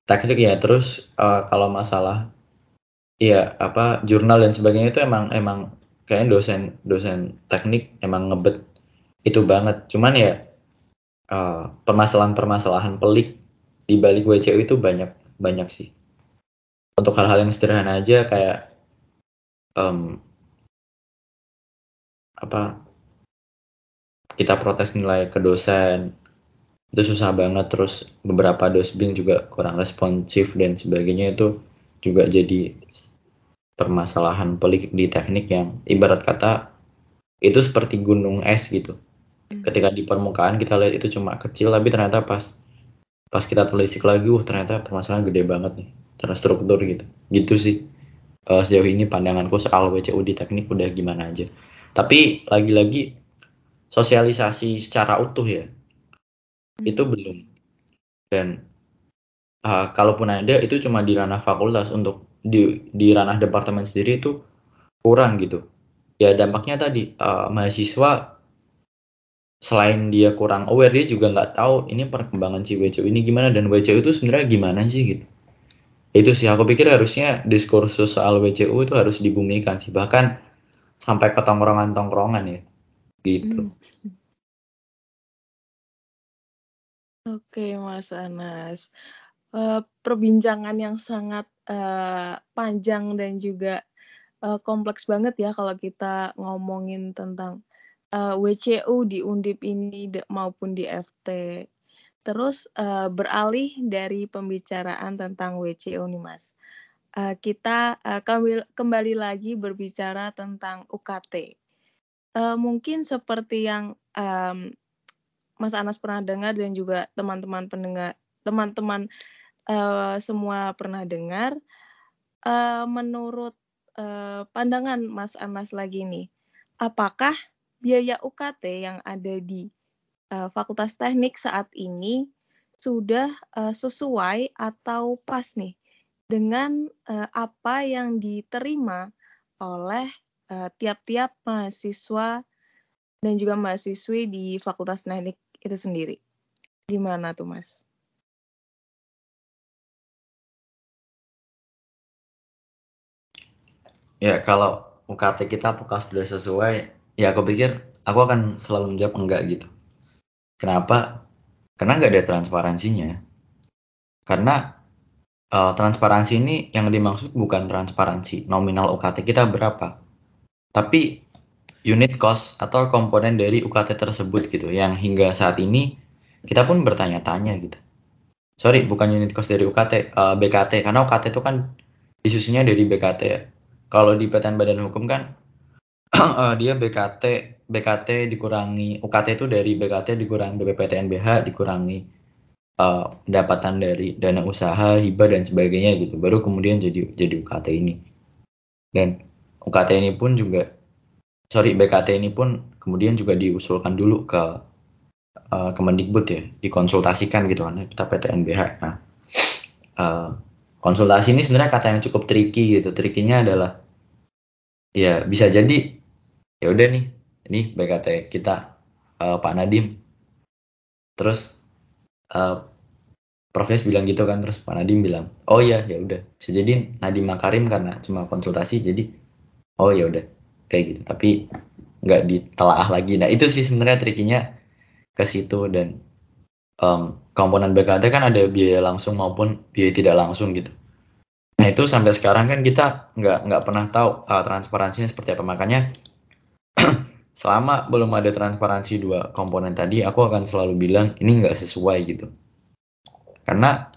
teknik ya. Terus uh, kalau masalah ya apa jurnal dan sebagainya itu emang emang kayaknya dosen dosen teknik emang ngebet itu banget. Cuman ya uh, permasalahan-permasalahan pelik di balik WCU itu banyak banyak sih. Untuk hal-hal yang sederhana aja kayak um, apa kita protes nilai ke dosen itu susah banget. Terus beberapa dosbing juga kurang responsif dan sebagainya itu juga jadi permasalahan pelik di teknik yang ibarat kata itu seperti gunung es gitu. Hmm. Ketika di permukaan kita lihat itu cuma kecil tapi ternyata pas pas kita telisik lagi, uh ternyata permasalahan gede banget nih, terstruktur gitu. Gitu sih. Uh, sejauh ini pandanganku soal WCU di teknik udah gimana aja. Tapi lagi-lagi sosialisasi secara utuh ya. Itu hmm. belum. Dan uh, kalaupun ada itu cuma di ranah fakultas untuk di di ranah departemen sendiri itu kurang gitu ya dampaknya tadi uh, mahasiswa selain dia kurang aware dia juga nggak tahu ini perkembangan si WCU ini gimana dan WCU itu sebenarnya gimana sih gitu itu sih aku pikir harusnya diskursus soal WCU itu harus dibumikan sih bahkan sampai ke tongkrongan-tongkrongan ya gitu. Hmm. Oke Mas Anas, uh, perbincangan yang sangat uh, panjang dan juga uh, kompleks banget ya kalau kita ngomongin tentang uh, WCU di Undip ini maupun di FT. Terus uh, beralih dari pembicaraan tentang WCU nih Mas. Uh, kita uh, kembali, kembali lagi berbicara tentang UKT. Uh, mungkin seperti yang um, Mas Anas pernah dengar dan juga teman-teman pendengar teman-teman uh, semua pernah dengar. Uh, menurut uh, pandangan Mas Anas lagi nih, apakah biaya UKT yang ada di uh, Fakultas Teknik saat ini sudah uh, sesuai atau pas nih dengan uh, apa yang diterima oleh tiap-tiap uh, mahasiswa dan juga mahasiswi di Fakultas Teknik itu sendiri. Gimana tuh, Mas? Ya kalau UKT kita apakah sudah sesuai, ya aku pikir aku akan selalu menjawab enggak gitu. Kenapa? Karena nggak ada transparansinya. Karena uh, transparansi ini yang dimaksud bukan transparansi nominal UKT kita berapa, tapi unit cost atau komponen dari UKT tersebut gitu, yang hingga saat ini kita pun bertanya-tanya gitu. Sorry, bukan unit cost dari UKT, uh, eh, BKT, karena UKT itu kan disusunnya dari BKT ya kalau di PTN Badan Hukum kan uh, *clears throat* dia BKT BKT dikurangi UKT itu dari BKT dikurangi BPPTNBH dikurangi uh, pendapatan dari dana usaha hibah dan sebagainya gitu. Baru kemudian jadi jadi UKT ini. Dan UKT ini pun juga sorry BKT ini pun kemudian juga diusulkan dulu ke uh, Kemendikbud ya dikonsultasikan gitu kan kita PTNBH nah uh, *sniffs* konsultasi ini sebenarnya kata yang cukup tricky gitu. Trikinya adalah ya bisa jadi ya udah nih, ini BKT kita uh, Pak Nadim. Terus uh, Profes bilang gitu kan, terus Pak Nadim bilang, oh ya ya udah bisa jadi Nadim Makarim karena cuma konsultasi jadi oh ya udah kayak gitu. Tapi nggak ditelaah lagi. Nah itu sih sebenarnya trikinya ke situ dan um, komponen BKT kan ada biaya langsung maupun biaya tidak langsung gitu. Nah itu sampai sekarang kan kita nggak nggak pernah tahu uh, transparansinya seperti apa. Makanya *clears throat* selama belum ada transparansi dua komponen tadi aku akan selalu bilang ini nggak sesuai gitu. Karena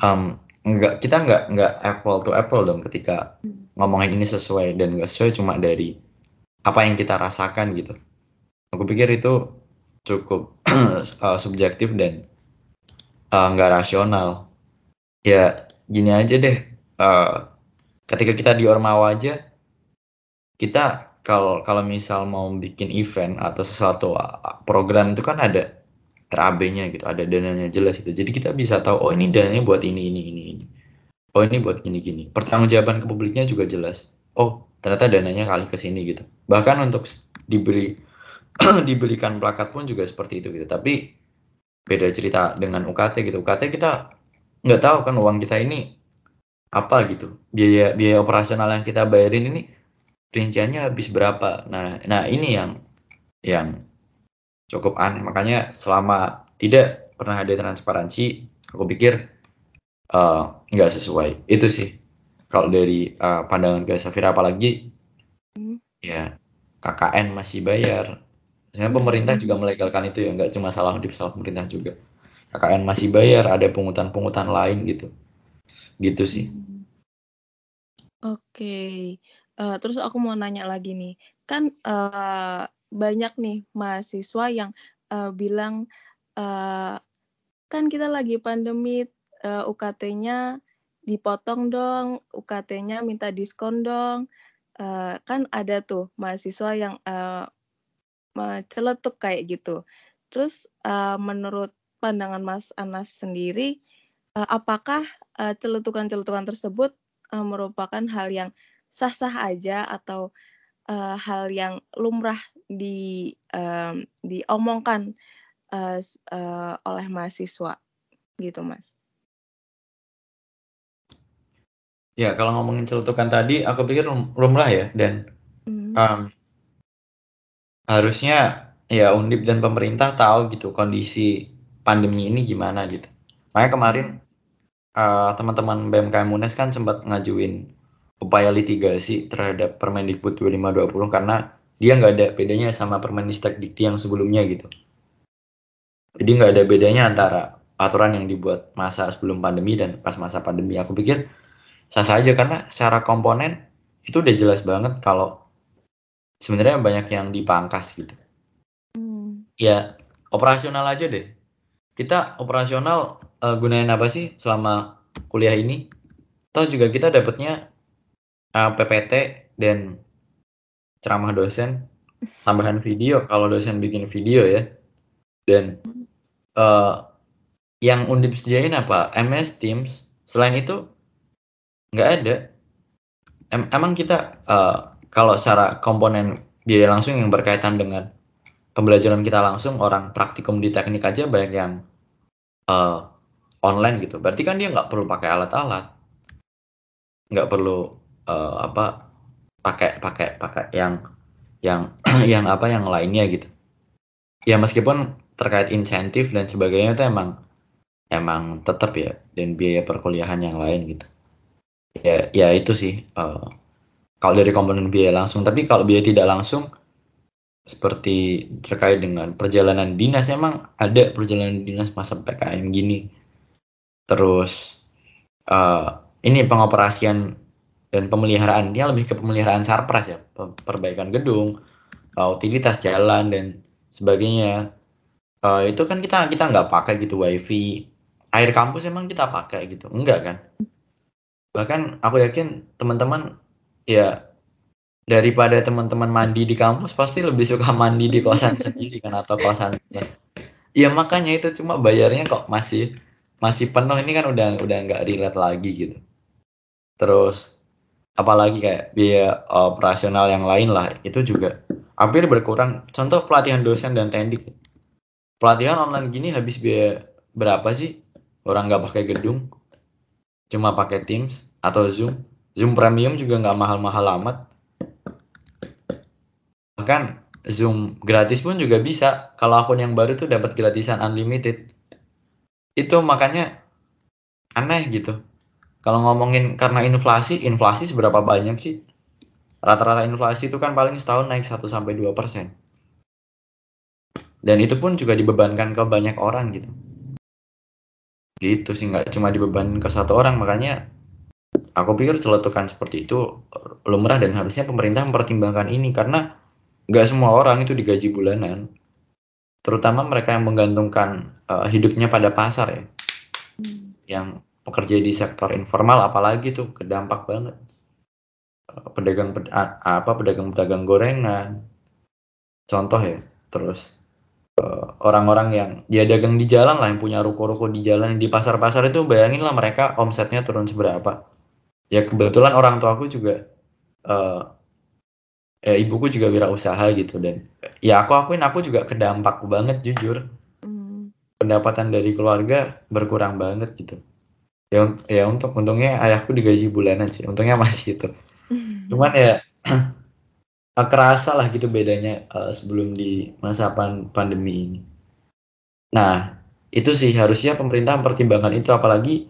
um, nggak kita nggak nggak apple to apple dong ketika ngomongin ini sesuai dan nggak sesuai cuma dari apa yang kita rasakan gitu. Aku pikir itu cukup *clears throat* uh, subjektif dan nggak uh, rasional ya gini aja deh uh, ketika kita di ormawa aja kita kalau kalau misal mau bikin event atau sesuatu program itu kan ada RAB-nya gitu, ada dananya jelas itu. Jadi kita bisa tahu oh ini dananya buat ini ini ini ini. Oh ini buat gini gini. Pertanggungjawaban ke publiknya juga jelas. Oh ternyata dananya kali ke sini gitu. Bahkan untuk diberi *clears throat* dibelikan plakat pun juga seperti itu gitu. Tapi beda cerita dengan UKT gitu. UKT kita nggak tahu kan uang kita ini apa gitu. Biaya biaya operasional yang kita bayarin ini rinciannya habis berapa. Nah, nah ini yang yang cukup aneh. Makanya selama tidak pernah ada transparansi, aku pikir uh, nggak sesuai. Itu sih kalau dari uh, pandangan ke Safira apalagi hmm. ya KKN masih bayar. Sebenarnya pemerintah juga melegalkan itu ya, nggak cuma salah di salah pemerintah juga. KKN masih bayar, ada pungutan-pungutan lain gitu. Gitu sih. Oke. Okay. Uh, terus aku mau nanya lagi nih, kan, uh, banyak nih mahasiswa yang, uh, bilang, uh, "Kan kita lagi pandemi, uh, UKT-nya dipotong dong, UKT-nya minta diskon dong." Uh, kan ada tuh mahasiswa yang, uh, celetuk kayak gitu. Terus, uh, menurut pandangan Mas Anas sendiri, uh, apakah, uh, celetukan-celetukan tersebut, uh, merupakan hal yang sah-sah aja atau uh, hal yang lumrah di um, diomongkan uh, uh, oleh mahasiswa gitu mas ya kalau ngomongin celutukan tadi aku pikir lumrah ya dan mm. um, harusnya ya undip dan pemerintah tahu gitu kondisi pandemi ini gimana gitu makanya kemarin uh, teman-teman BMKM UNES kan sempat ngajuin upaya litigasi terhadap Permendikbud 2520 karena dia nggak ada bedanya sama Permendikbud Dikti yang sebelumnya gitu. Jadi nggak ada bedanya antara aturan yang dibuat masa sebelum pandemi dan pas masa pandemi. Aku pikir sah saja karena secara komponen itu udah jelas banget kalau sebenarnya banyak yang dipangkas gitu. Hmm. Ya operasional aja deh. Kita operasional uh, gunain apa sih selama kuliah ini? Tahu juga kita dapatnya uh, PPT dan ceramah dosen *laughs* tambahan video kalau dosen bikin video ya dan uh, yang undip sediain apa MS Teams selain itu nggak ada em emang kita uh, kalau secara komponen biaya langsung yang berkaitan dengan pembelajaran kita langsung orang praktikum di teknik aja banyak yang uh, online gitu. Berarti kan dia nggak perlu pakai alat-alat. Nggak perlu uh, apa pakai pakai pakai yang yang *clears throat* yang apa yang lainnya gitu. Ya meskipun terkait insentif dan sebagainya itu emang emang tetap ya. Dan biaya perkuliahan yang lain gitu. Ya ya itu sih uh, kalau dari komponen biaya langsung tapi kalau biaya tidak langsung seperti terkait dengan perjalanan dinas emang ada perjalanan dinas masa PKM gini. Terus uh, ini pengoperasian dan pemeliharaan dia lebih ke pemeliharaan sarpras ya perbaikan gedung uh, utilitas jalan dan sebagainya. Uh, itu kan kita kita nggak pakai gitu wifi. Air kampus emang kita pakai gitu enggak kan? Bahkan aku yakin teman-teman ya daripada teman-teman mandi di kampus pasti lebih suka *laughs* mandi di kosan sendiri kan atau kosan ya makanya itu cuma bayarnya kok masih masih penuh. Ini kan udah udah nggak relate lagi gitu. Terus apalagi kayak biaya operasional yang lain lah itu juga hampir berkurang. Contoh pelatihan dosen dan tendik pelatihan online gini habis biaya berapa sih? Orang nggak pakai gedung cuma pakai Teams atau Zoom Zoom Premium juga nggak mahal-mahal amat bahkan Zoom gratis pun juga bisa kalau akun yang baru tuh dapat gratisan unlimited itu makanya aneh gitu Kalau ngomongin karena inflasi, inflasi seberapa banyak sih? Rata-rata inflasi itu kan paling setahun naik 1 sampai 2 persen. Dan itu pun juga dibebankan ke banyak orang gitu. Gitu sih, nggak cuma dibebankan ke satu orang. Makanya aku pikir celetukan seperti itu lumrah dan harusnya pemerintah mempertimbangkan ini karena nggak semua orang itu digaji bulanan. Terutama mereka yang menggantungkan uh, hidupnya pada pasar ya. Hmm. Yang pekerja di sektor informal apalagi tuh kedampak banget. Uh, pedagang ped apa pedagang-pedagang gorengan. Contoh ya. Terus Eh, orang-orang yang ya dagang di jalan lah yang punya ruko-ruko di jalan di pasar-pasar itu bayangin lah mereka omsetnya turun seberapa ya kebetulan orang tua aku juga uh, ya ibuku juga wirausaha gitu dan ya aku akuin aku juga kedampak banget jujur mm. pendapatan dari keluarga berkurang banget gitu ya ya untuk untungnya ayahku digaji bulanan sih untungnya masih itu mm. *laughs* cuman ya uh, *clears throat* kerasa lah gitu bedanya uh, sebelum di masa pan pandemi ini. Nah, itu sih harusnya pemerintah mempertimbangkan itu apalagi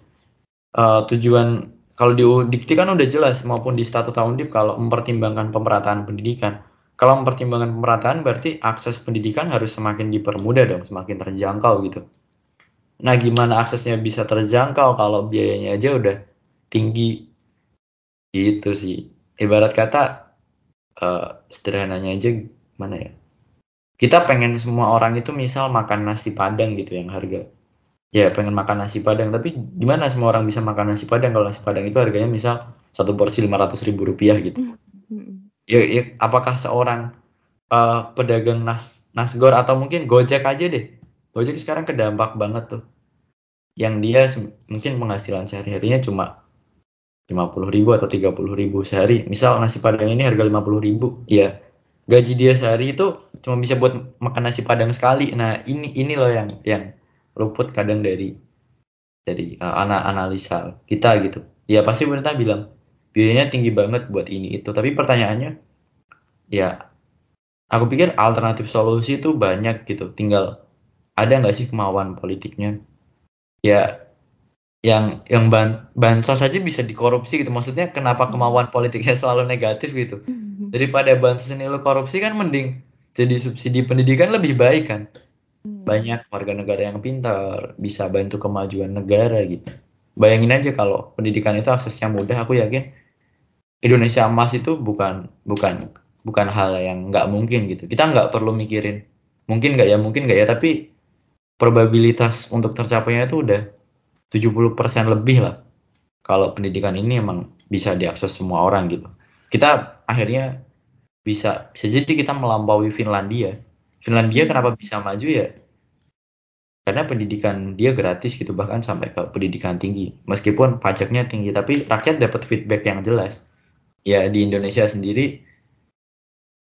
uh, tujuan kalau di dikti kan udah jelas maupun di statuta Undip kalau mempertimbangkan pemerataan pendidikan. Kalau mempertimbangkan pemerataan berarti akses pendidikan harus semakin dipermudah dong, semakin terjangkau gitu. Nah, gimana aksesnya bisa terjangkau kalau biayanya aja udah tinggi? Gitu sih. Ibarat kata uh, sederhananya aja mana ya kita pengen semua orang itu misal makan nasi padang gitu yang harga ya pengen makan nasi padang. Tapi gimana semua orang bisa makan nasi padang? Kalau nasi padang itu harganya misal satu porsi lima ratus ribu rupiah gitu. Mm-hmm. ya, ya apakah seorang uh, pedagang nas nasgor atau mungkin gojek aja deh? Gojek sekarang kedampak banget tuh. Yang dia mungkin penghasilan sehari-harinya cuma 50 ribu atau 30 ribu sehari. Misal nasi padang ini harga 50 ribu, ya gaji dia sehari itu cuma bisa buat makan nasi padang sekali. Nah ini ini loh yang yang luput kadang dari dari uh, anak analisa kita gitu. Ya pasti pemerintah bilang biayanya tinggi banget buat ini itu. Tapi pertanyaannya ya aku pikir alternatif solusi itu banyak gitu. Tinggal ada nggak sih kemauan politiknya? Ya yang yang ban bansos saja bisa dikorupsi gitu maksudnya kenapa kemauan politiknya selalu negatif gitu hmm. daripada bansos ini lo korupsi kan mending jadi subsidi pendidikan lebih baik kan. Banyak warga negara yang pintar bisa bantu kemajuan negara gitu bayangin aja kalau pendidikan itu aksesnya mudah aku yakin Indonesia emas itu bukan bukan bukan hal yang nggak mungkin gitu kita nggak perlu mikirin mungkin nggak ya mungkin nggak ya tapi probabilitas untuk tercapainya itu udah 70% lebih lah kalau pendidikan ini emang bisa diakses semua orang gitu. Kita akhirnya bisa bisa jadi kita melampaui Finlandia. Finlandia kenapa bisa maju ya? Karena pendidikan dia gratis gitu bahkan sampai ke pendidikan tinggi. Meskipun pajaknya tinggi tapi rakyat dapat feedback yang jelas. Ya di Indonesia sendiri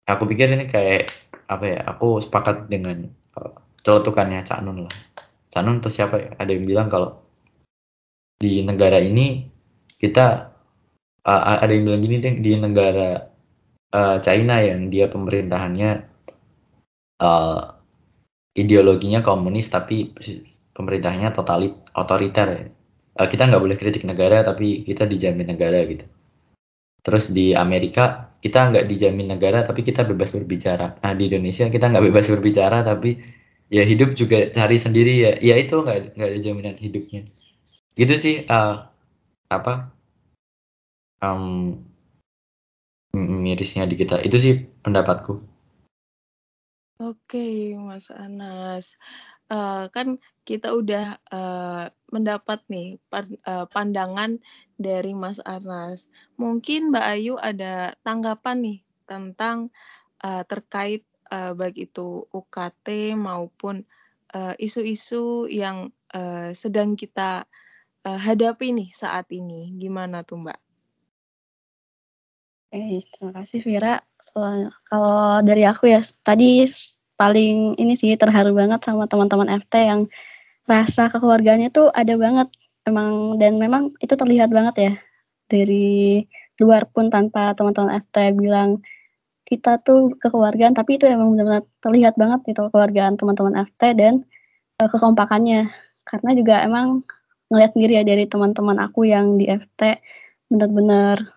aku pikir ini kayak apa ya? Aku sepakat dengan uh, celotukannya Cak Nun lah. Cak Nun atau siapa ya? Ada yang bilang kalau di negara ini kita uh, ada yang bilang gini deh di negara uh, China yang dia pemerintahannya uh, ideologinya komunis tapi pemerintahnya totalit otoriter ya. Uh, kita nggak boleh kritik negara tapi kita dijamin negara gitu. Terus di Amerika kita nggak dijamin negara tapi kita bebas berbicara. Nah di Indonesia kita nggak bebas berbicara tapi ya hidup juga cari sendiri ya. Ya itu nggak nggak ada jaminan hidupnya gitu sih uh, apa um, mirisnya di kita itu sih pendapatku Oke, Mas Anas. Uh, kan kita udah uh, mendapat nih uh, pandangan dari Mas Anas. Mungkin Mbak Ayu ada tanggapan nih tentang uh, terkait uh, baik itu UKT maupun isu-isu uh, yang uh, sedang kita uh, hadapi nih saat ini? Gimana tuh, Mbak? Eh, terima kasih Vira. Soalnya, kalau dari aku ya, tadi paling ini sih terharu banget sama teman-teman FT yang rasa kekeluarganya tuh ada banget emang dan memang itu terlihat banget ya dari luar pun tanpa teman-teman FT bilang kita tuh kekeluargaan tapi itu emang benar-benar terlihat banget gitu kekeluargaan teman-teman FT dan uh, kekompakannya karena juga emang ngeliat sendiri ya dari teman-teman aku yang di FT benar-benar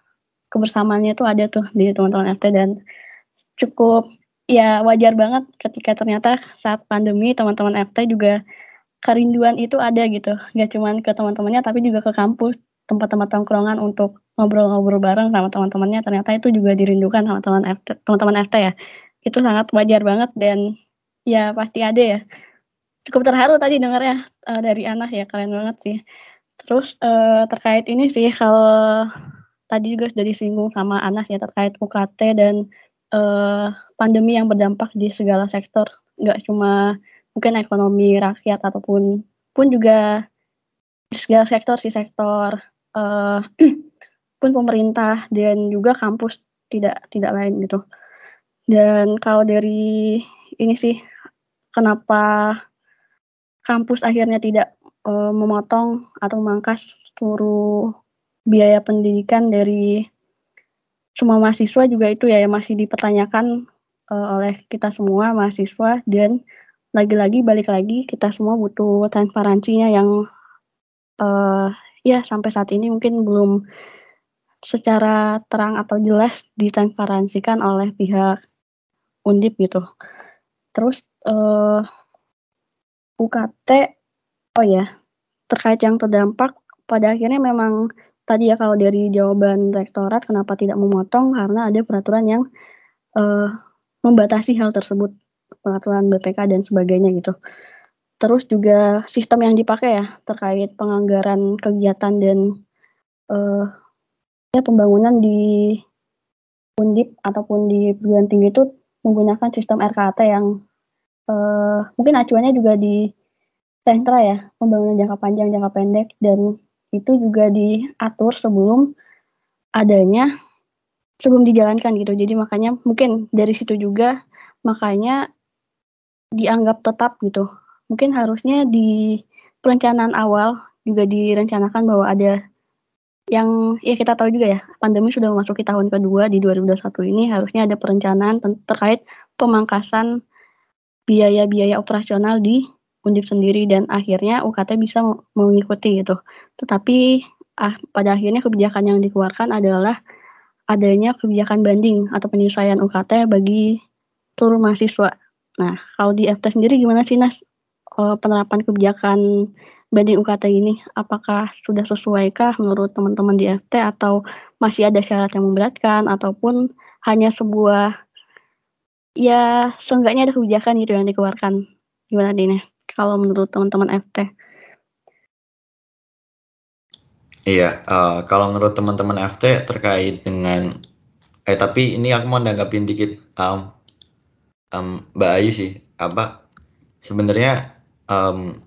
kebersamaannya tuh ada tuh di teman-teman FT dan cukup ya wajar banget ketika ternyata saat pandemi teman-teman FT juga kerinduan itu ada gitu. Nggak cuman ke teman-temannya tapi juga ke kampus tempat-tempat tongkrongan untuk ngobrol-ngobrol bareng sama teman-temannya. Ternyata itu juga dirindukan sama teman FT teman-teman FT ya. Itu sangat wajar banget dan ya pasti ada ya. Cukup terharu tadi dengar ya uh, dari anak ya keren banget sih. Terus uh, terkait ini sih kalau tadi juga sudah disinggung sama Anas ya terkait UKT dan uh, pandemi yang berdampak di segala sektor. Nggak cuma mungkin ekonomi rakyat ataupun pun juga di segala sektor sih sektor uh, *clears throat* pun pemerintah dan juga kampus tidak tidak lain gitu. Dan kalau dari ini sih kenapa kampus akhirnya tidak uh, memotong atau memangkas seluruh biaya pendidikan dari semua mahasiswa juga itu ya yang masih dipertanyakan uh, oleh kita semua mahasiswa dan lagi-lagi balik lagi kita semua butuh transparansinya yang uh, ya sampai saat ini mungkin belum secara terang atau jelas ditransparansikan oleh pihak Undip gitu. Terus uh, eh, UKT oh ya terkait yang terdampak pada akhirnya memang tadi ya kalau dari jawaban rektorat kenapa tidak memotong karena ada peraturan yang uh, membatasi hal tersebut peraturan BPK dan sebagainya gitu. Terus juga sistem yang dipakai ya terkait penganggaran kegiatan dan uh, pembangunan di Undip ataupun di perguruan tinggi itu menggunakan sistem RKT yang uh, mungkin acuannya juga di sentra ya pembangunan jangka panjang jangka pendek dan itu juga diatur sebelum adanya sebelum dijalankan gitu. Jadi makanya mungkin dari situ juga makanya dianggap tetap gitu. Mungkin harusnya di perencanaan awal juga direncanakan bahwa ada yang ya kita tahu juga ya pandemi sudah memasuki tahun kedua di 2021 ini harusnya ada perencanaan terkait pemangkasan biaya-biaya operasional di Undip sendiri dan akhirnya UKT bisa mengikuti gitu. Tetapi ah, pada akhirnya kebijakan yang dikeluarkan adalah adanya kebijakan banding atau penyesuaian UKT bagi seluruh mahasiswa. Nah, kalau di FT sendiri gimana sih Nas eh, penerapan kebijakan banding UKT ini? Apakah sudah sesuaikah menurut teman-teman di FT atau masih ada syarat yang memberatkan ataupun hanya sebuah ya seenggaknya ada kebijakan gitu yang dikeluarkan? Gimana Dina? Kalau menurut teman-teman FT? Iya, uh, kalau menurut teman-teman FT terkait dengan eh tapi ini aku mau nanggapin dikit um, um, Mbak Ayu sih apa sebenarnya um,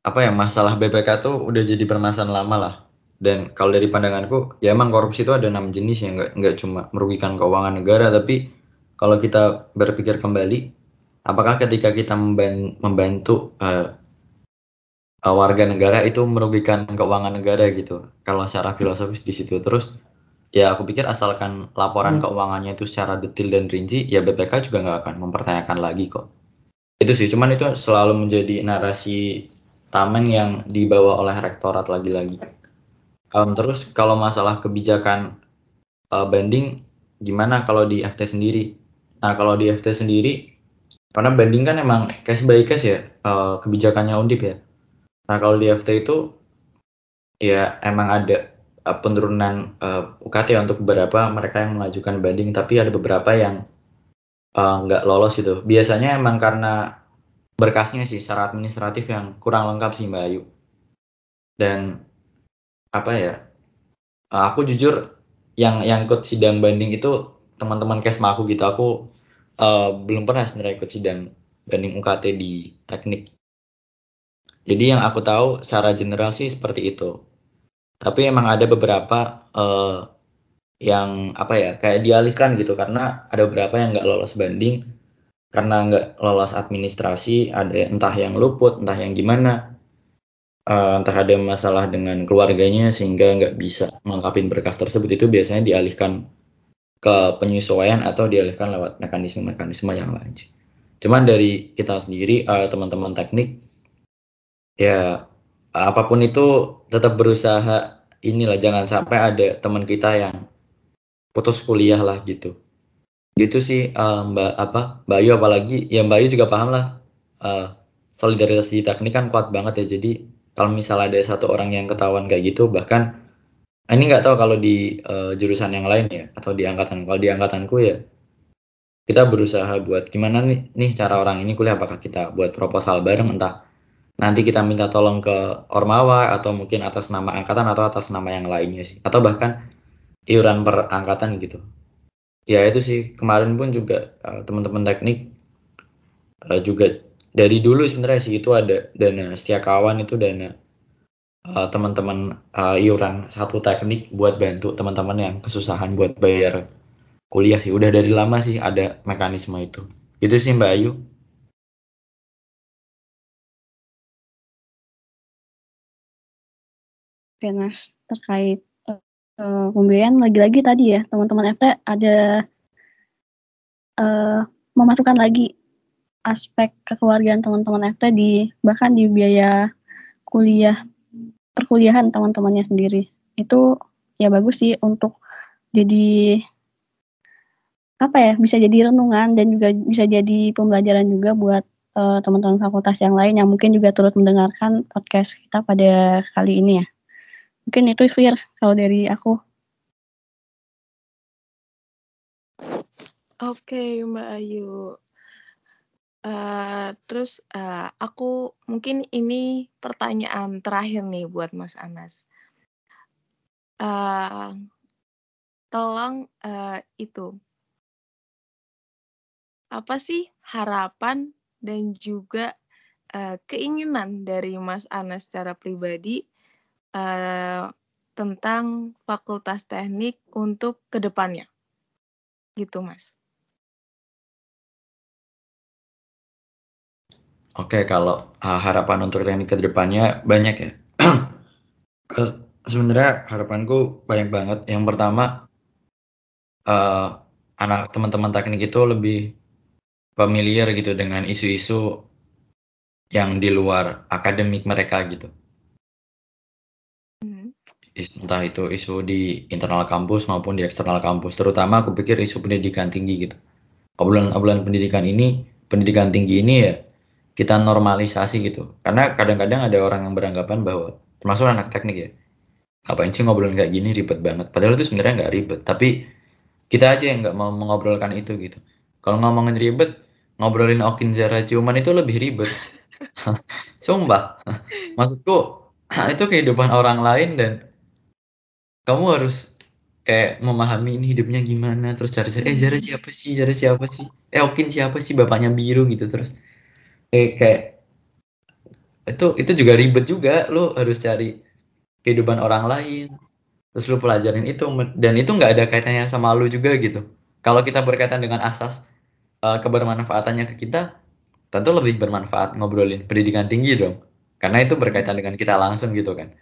apa ya masalah BPK tuh udah jadi permasalahan lama lah dan kalau dari pandanganku ya emang korupsi itu ada enam jenis ya nggak nggak cuma merugikan keuangan negara tapi kalau kita berpikir kembali apakah ketika kita membantu uh, uh, warga negara itu merugikan keuangan negara gitu? Kalau secara filosofis di situ terus ya aku pikir asalkan laporan hmm. keuangannya itu secara detail dan rinci ya BPK juga nggak akan mempertanyakan lagi kok. Itu sih cuman itu selalu menjadi narasi tameng yang dibawa oleh rektorat lagi-lagi. Um, terus kalau masalah kebijakan uh, banding gimana kalau di FT sendiri? Nah kalau di FT sendiri karena banding kan emang case by case ya uh, kebijakannya Undip ya. Nah kalau di FT itu ya emang ada uh, penurunan uh, UKT untuk beberapa mereka yang mengajukan banding, tapi ada beberapa yang nggak lolos itu. Biasanya emang karena berkasnya sih secara administratif yang kurang lengkap sih Mbak Ayu. Dan apa ya? Aku jujur yang yang ikut sidang banding itu teman-teman kesma aku gitu. Aku uh, belum pernah sebenarnya ikut sidang banding UKT di teknik. Jadi yang aku tahu secara general sih seperti itu. Tapi emang ada beberapa uh, yang apa ya kayak dialihkan gitu karena ada beberapa yang nggak lolos banding karena nggak lolos administrasi ada entah yang luput entah yang gimana uh, entah ada masalah dengan keluarganya sehingga nggak bisa melengkapi berkas tersebut itu biasanya dialihkan ke penyesuaian atau dialihkan lewat mekanisme-mekanisme yang lain. Cuman dari kita sendiri, uh, teman-teman teknik, ya apa pun itu tetap berusaha inilah jangan sampai ada teman kita yang putus kuliah lah gitu gitu sih uh, Mbak apa Mbak Ayu apalagi ya Mbak Ayu juga paham lah uh, solidaritas di teknik kan kuat banget ya jadi kalau misalnya ada satu orang yang ketahuan kayak gitu bahkan ini nggak tahu kalau di uh, jurusan yang lain ya atau di angkatan kalau di angkatanku ya kita berusaha buat gimana nih nih cara orang ini kuliah apakah kita buat proposal bareng entah nanti kita minta tolong ke ormawa atau mungkin atas nama angkatan atau atas nama yang lainnya sih atau bahkan iuran per angkatan gitu. Ya itu sih kemarin pun juga uh, teman-teman teknik uh, juga dari dulu sebenarnya sih itu ada dana setiap kawan itu dana uh, teman-teman uh, iuran satu teknik buat bantu teman-teman yang kesusahan buat bayar kuliah sih. Udah dari lama sih ada mekanisme itu. Itu sih Mbak Ayu. Penas terkait uh, pembiayaan lagi-lagi tadi ya teman-teman FT ada uh, memasukkan lagi aspek kekeluargaan teman-teman FT di bahkan di biaya kuliah perkuliahan teman-temannya sendiri itu ya bagus sih untuk jadi apa ya bisa jadi renungan dan juga bisa jadi pembelajaran juga buat uh, teman-teman fakultas yang lain yang mungkin juga turut mendengarkan podcast kita pada kali ini ya. Mungkin itu clear kalau dari aku. Oke, Mbak Ayu. Terus uh, aku mungkin ini pertanyaan terakhir nih buat Mas Anas. Uh, tolong uh, itu apa sih harapan dan juga uh, keinginan dari Mas Anas secara pribadi uh, tentang fakultas teknik untuk ke depannya. Gitu, Mas. Oke, kalau uh, harapan untuk teknik ke depannya banyak ya. *clears throat* Sebenarnya harapanku banyak banget. Yang pertama, uh, anak teman-teman teknik itu lebih familiar gitu dengan isu-isu yang di luar akademik mereka gitu entah itu isu di internal kampus maupun di eksternal kampus terutama aku pikir isu pendidikan tinggi gitu obrolan-obrolan pendidikan ini pendidikan tinggi ini ya kita normalisasi gitu. Karena kadang-kadang ada orang yang beranggapan bahwa termasuk anak teknik ya ngapain sih ngobrolin kayak gini? Ribet banget. Padahal itu sebenarnya nggak ribet tapi kita aja yang nggak mau mengobrolkan itu gitu. Kalau ngomongin ribet ngobrolin Okin Zara ciuman itu lebih ribet. *laughs* Sumpah. Maksudku *clears throat* itu kehidupan orang lain dan kamu harus kayak memahami ini hidupnya gimana terus cari cari eh Zara siapa sih? Zara siapa sih? Eh Okin siapa sih? Bapaknya biru gitu terus eh kayak itu itu juga ribet juga. Lo harus cari kehidupan orang lain. Terus lo pelajarin itu dan itu nggak ada kaitannya sama lo juga gitu. Kalau kita berkaitan dengan asas uh, kebermanfaatannya ke kita tentu lebih bermanfaat ngobrolin pendidikan tinggi dong. Karena itu berkaitan dengan kita langsung gitu kan.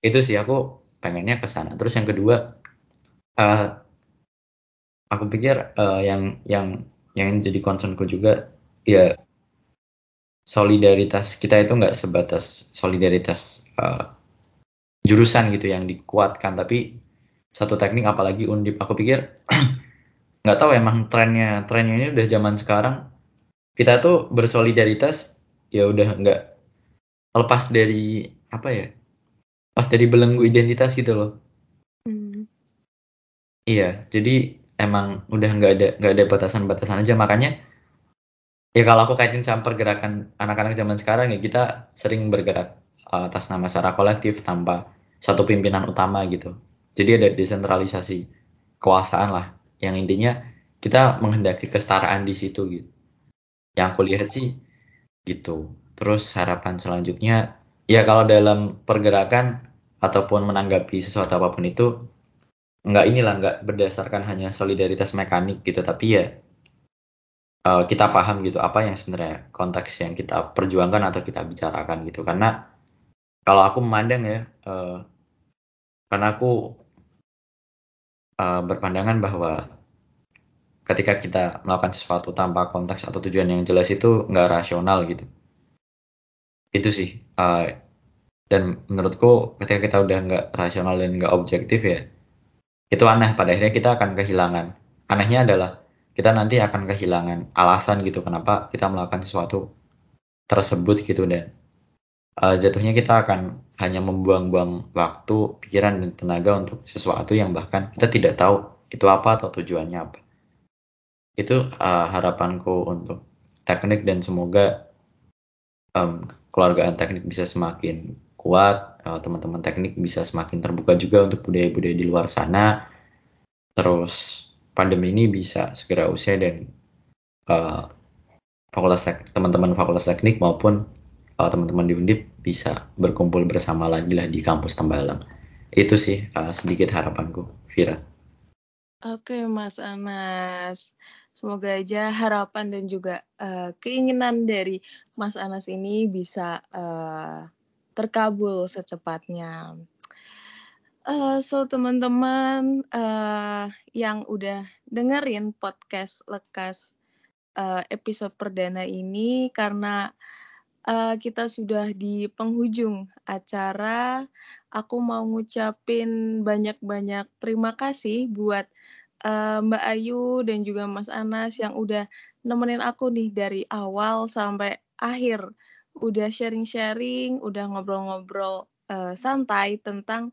Itu sih aku pengennya ke sana. Terus yang kedua uh, aku pikir uh, yang yang yang jadi concernku juga ya solidaritas kita itu nggak sebatas solidaritas uh, jurusan gitu yang dikuatkan tapi satu teknik apalagi undip aku pikir *clears throat* nggak tahu emang trennya trennya ini udah zaman sekarang kita tuh bersolidaritas ya udah nggak lepas dari apa ya pas dari belenggu identitas gitu loh. Hmm. Iya, jadi emang udah nggak ada nggak ada batasan-batasan aja makanya ya kalau aku kaitin sama pergerakan anak-anak zaman sekarang ya kita sering bergerak atas nama secara kolektif tanpa satu pimpinan utama gitu. Jadi ada desentralisasi kekuasaan lah yang intinya kita menghendaki kesetaraan di situ gitu. Yang aku lihat sih gitu. Terus harapan selanjutnya ya kalau dalam pergerakan ataupun menanggapi sesuatu apa pun itu nggak inilah nggak berdasarkan hanya solidaritas mekanik gitu tapi ya uh, kita paham gitu apa yang sebenarnya konteks yang kita perjuangkan atau kita bicarakan gitu. Karena kalau aku memandang ya uh, karena aku uh, berpandangan bahwa ketika kita melakukan sesuatu tanpa konteks atau tujuan yang jelas itu nggak rasional gitu. Itu sih uh, dan menurutku ketika kita udah nggak rasional dan nggak objektif ya itu aneh. Pada akhirnya kita akan kehilangan. Anehnya adalah kita nanti akan kehilangan alasan gitu kenapa kita melakukan sesuatu tersebut gitu dan uh, jatuhnya kita akan hanya membuang-buang waktu, pikiran dan tenaga untuk sesuatu yang bahkan kita tidak tahu itu apa atau tujuannya apa. Itu uh, harapanku untuk teknik dan semoga um, keluargaan teknik bisa semakin kuat, uh, teman-teman teknik bisa semakin terbuka juga untuk budaya-budaya di luar sana. Terus pandemi ini bisa segera usai dan uh, fakultas teman-teman fakultas teknik maupun uh, teman-teman di Undip bisa berkumpul bersama lagi lah di kampus Tembalang. Itu sih uh, sedikit harapanku, Vira. Oke, Mas Anas. Semoga aja harapan dan juga uh, keinginan dari Mas Anas ini bisa uh, terkabul secepatnya. Uh, so teman-teman uh, yang udah dengerin podcast lekas uh, episode perdana ini karena uh, kita sudah di penghujung acara, aku mau ngucapin banyak-banyak terima kasih buat uh, Mbak Ayu dan juga Mas Anas yang udah nemenin aku nih dari awal sampai akhir, udah sharing-sharing, udah ngobrol-ngobrol uh, santai tentang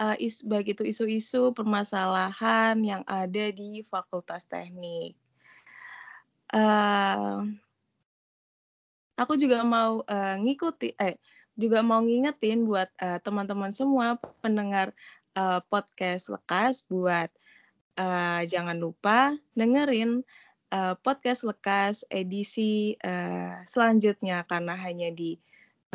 uh, is baik itu isu-isu permasalahan yang ada di Fakultas Teknik. Uh, aku juga mau uh, ngikuti eh juga mau ngingetin buat uh, teman-teman semua pendengar uh, podcast lekas buat uh, jangan lupa dengerin uh, podcast lekas edisi uh, selanjutnya karena hanya di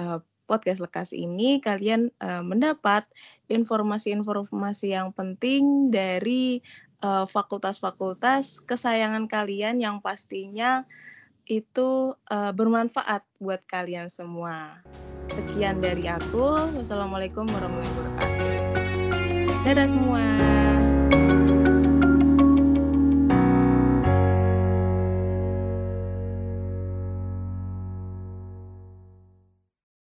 uh, podcast lekas ini kalian uh, mendapat informasi-informasi yang penting dari fakultas-fakultas uh, kesayangan kalian yang pastinya itu uh, bermanfaat buat kalian semua. Sekian dari aku. Wassalamualaikum warahmatullahi wabarakatuh. Dadah semua.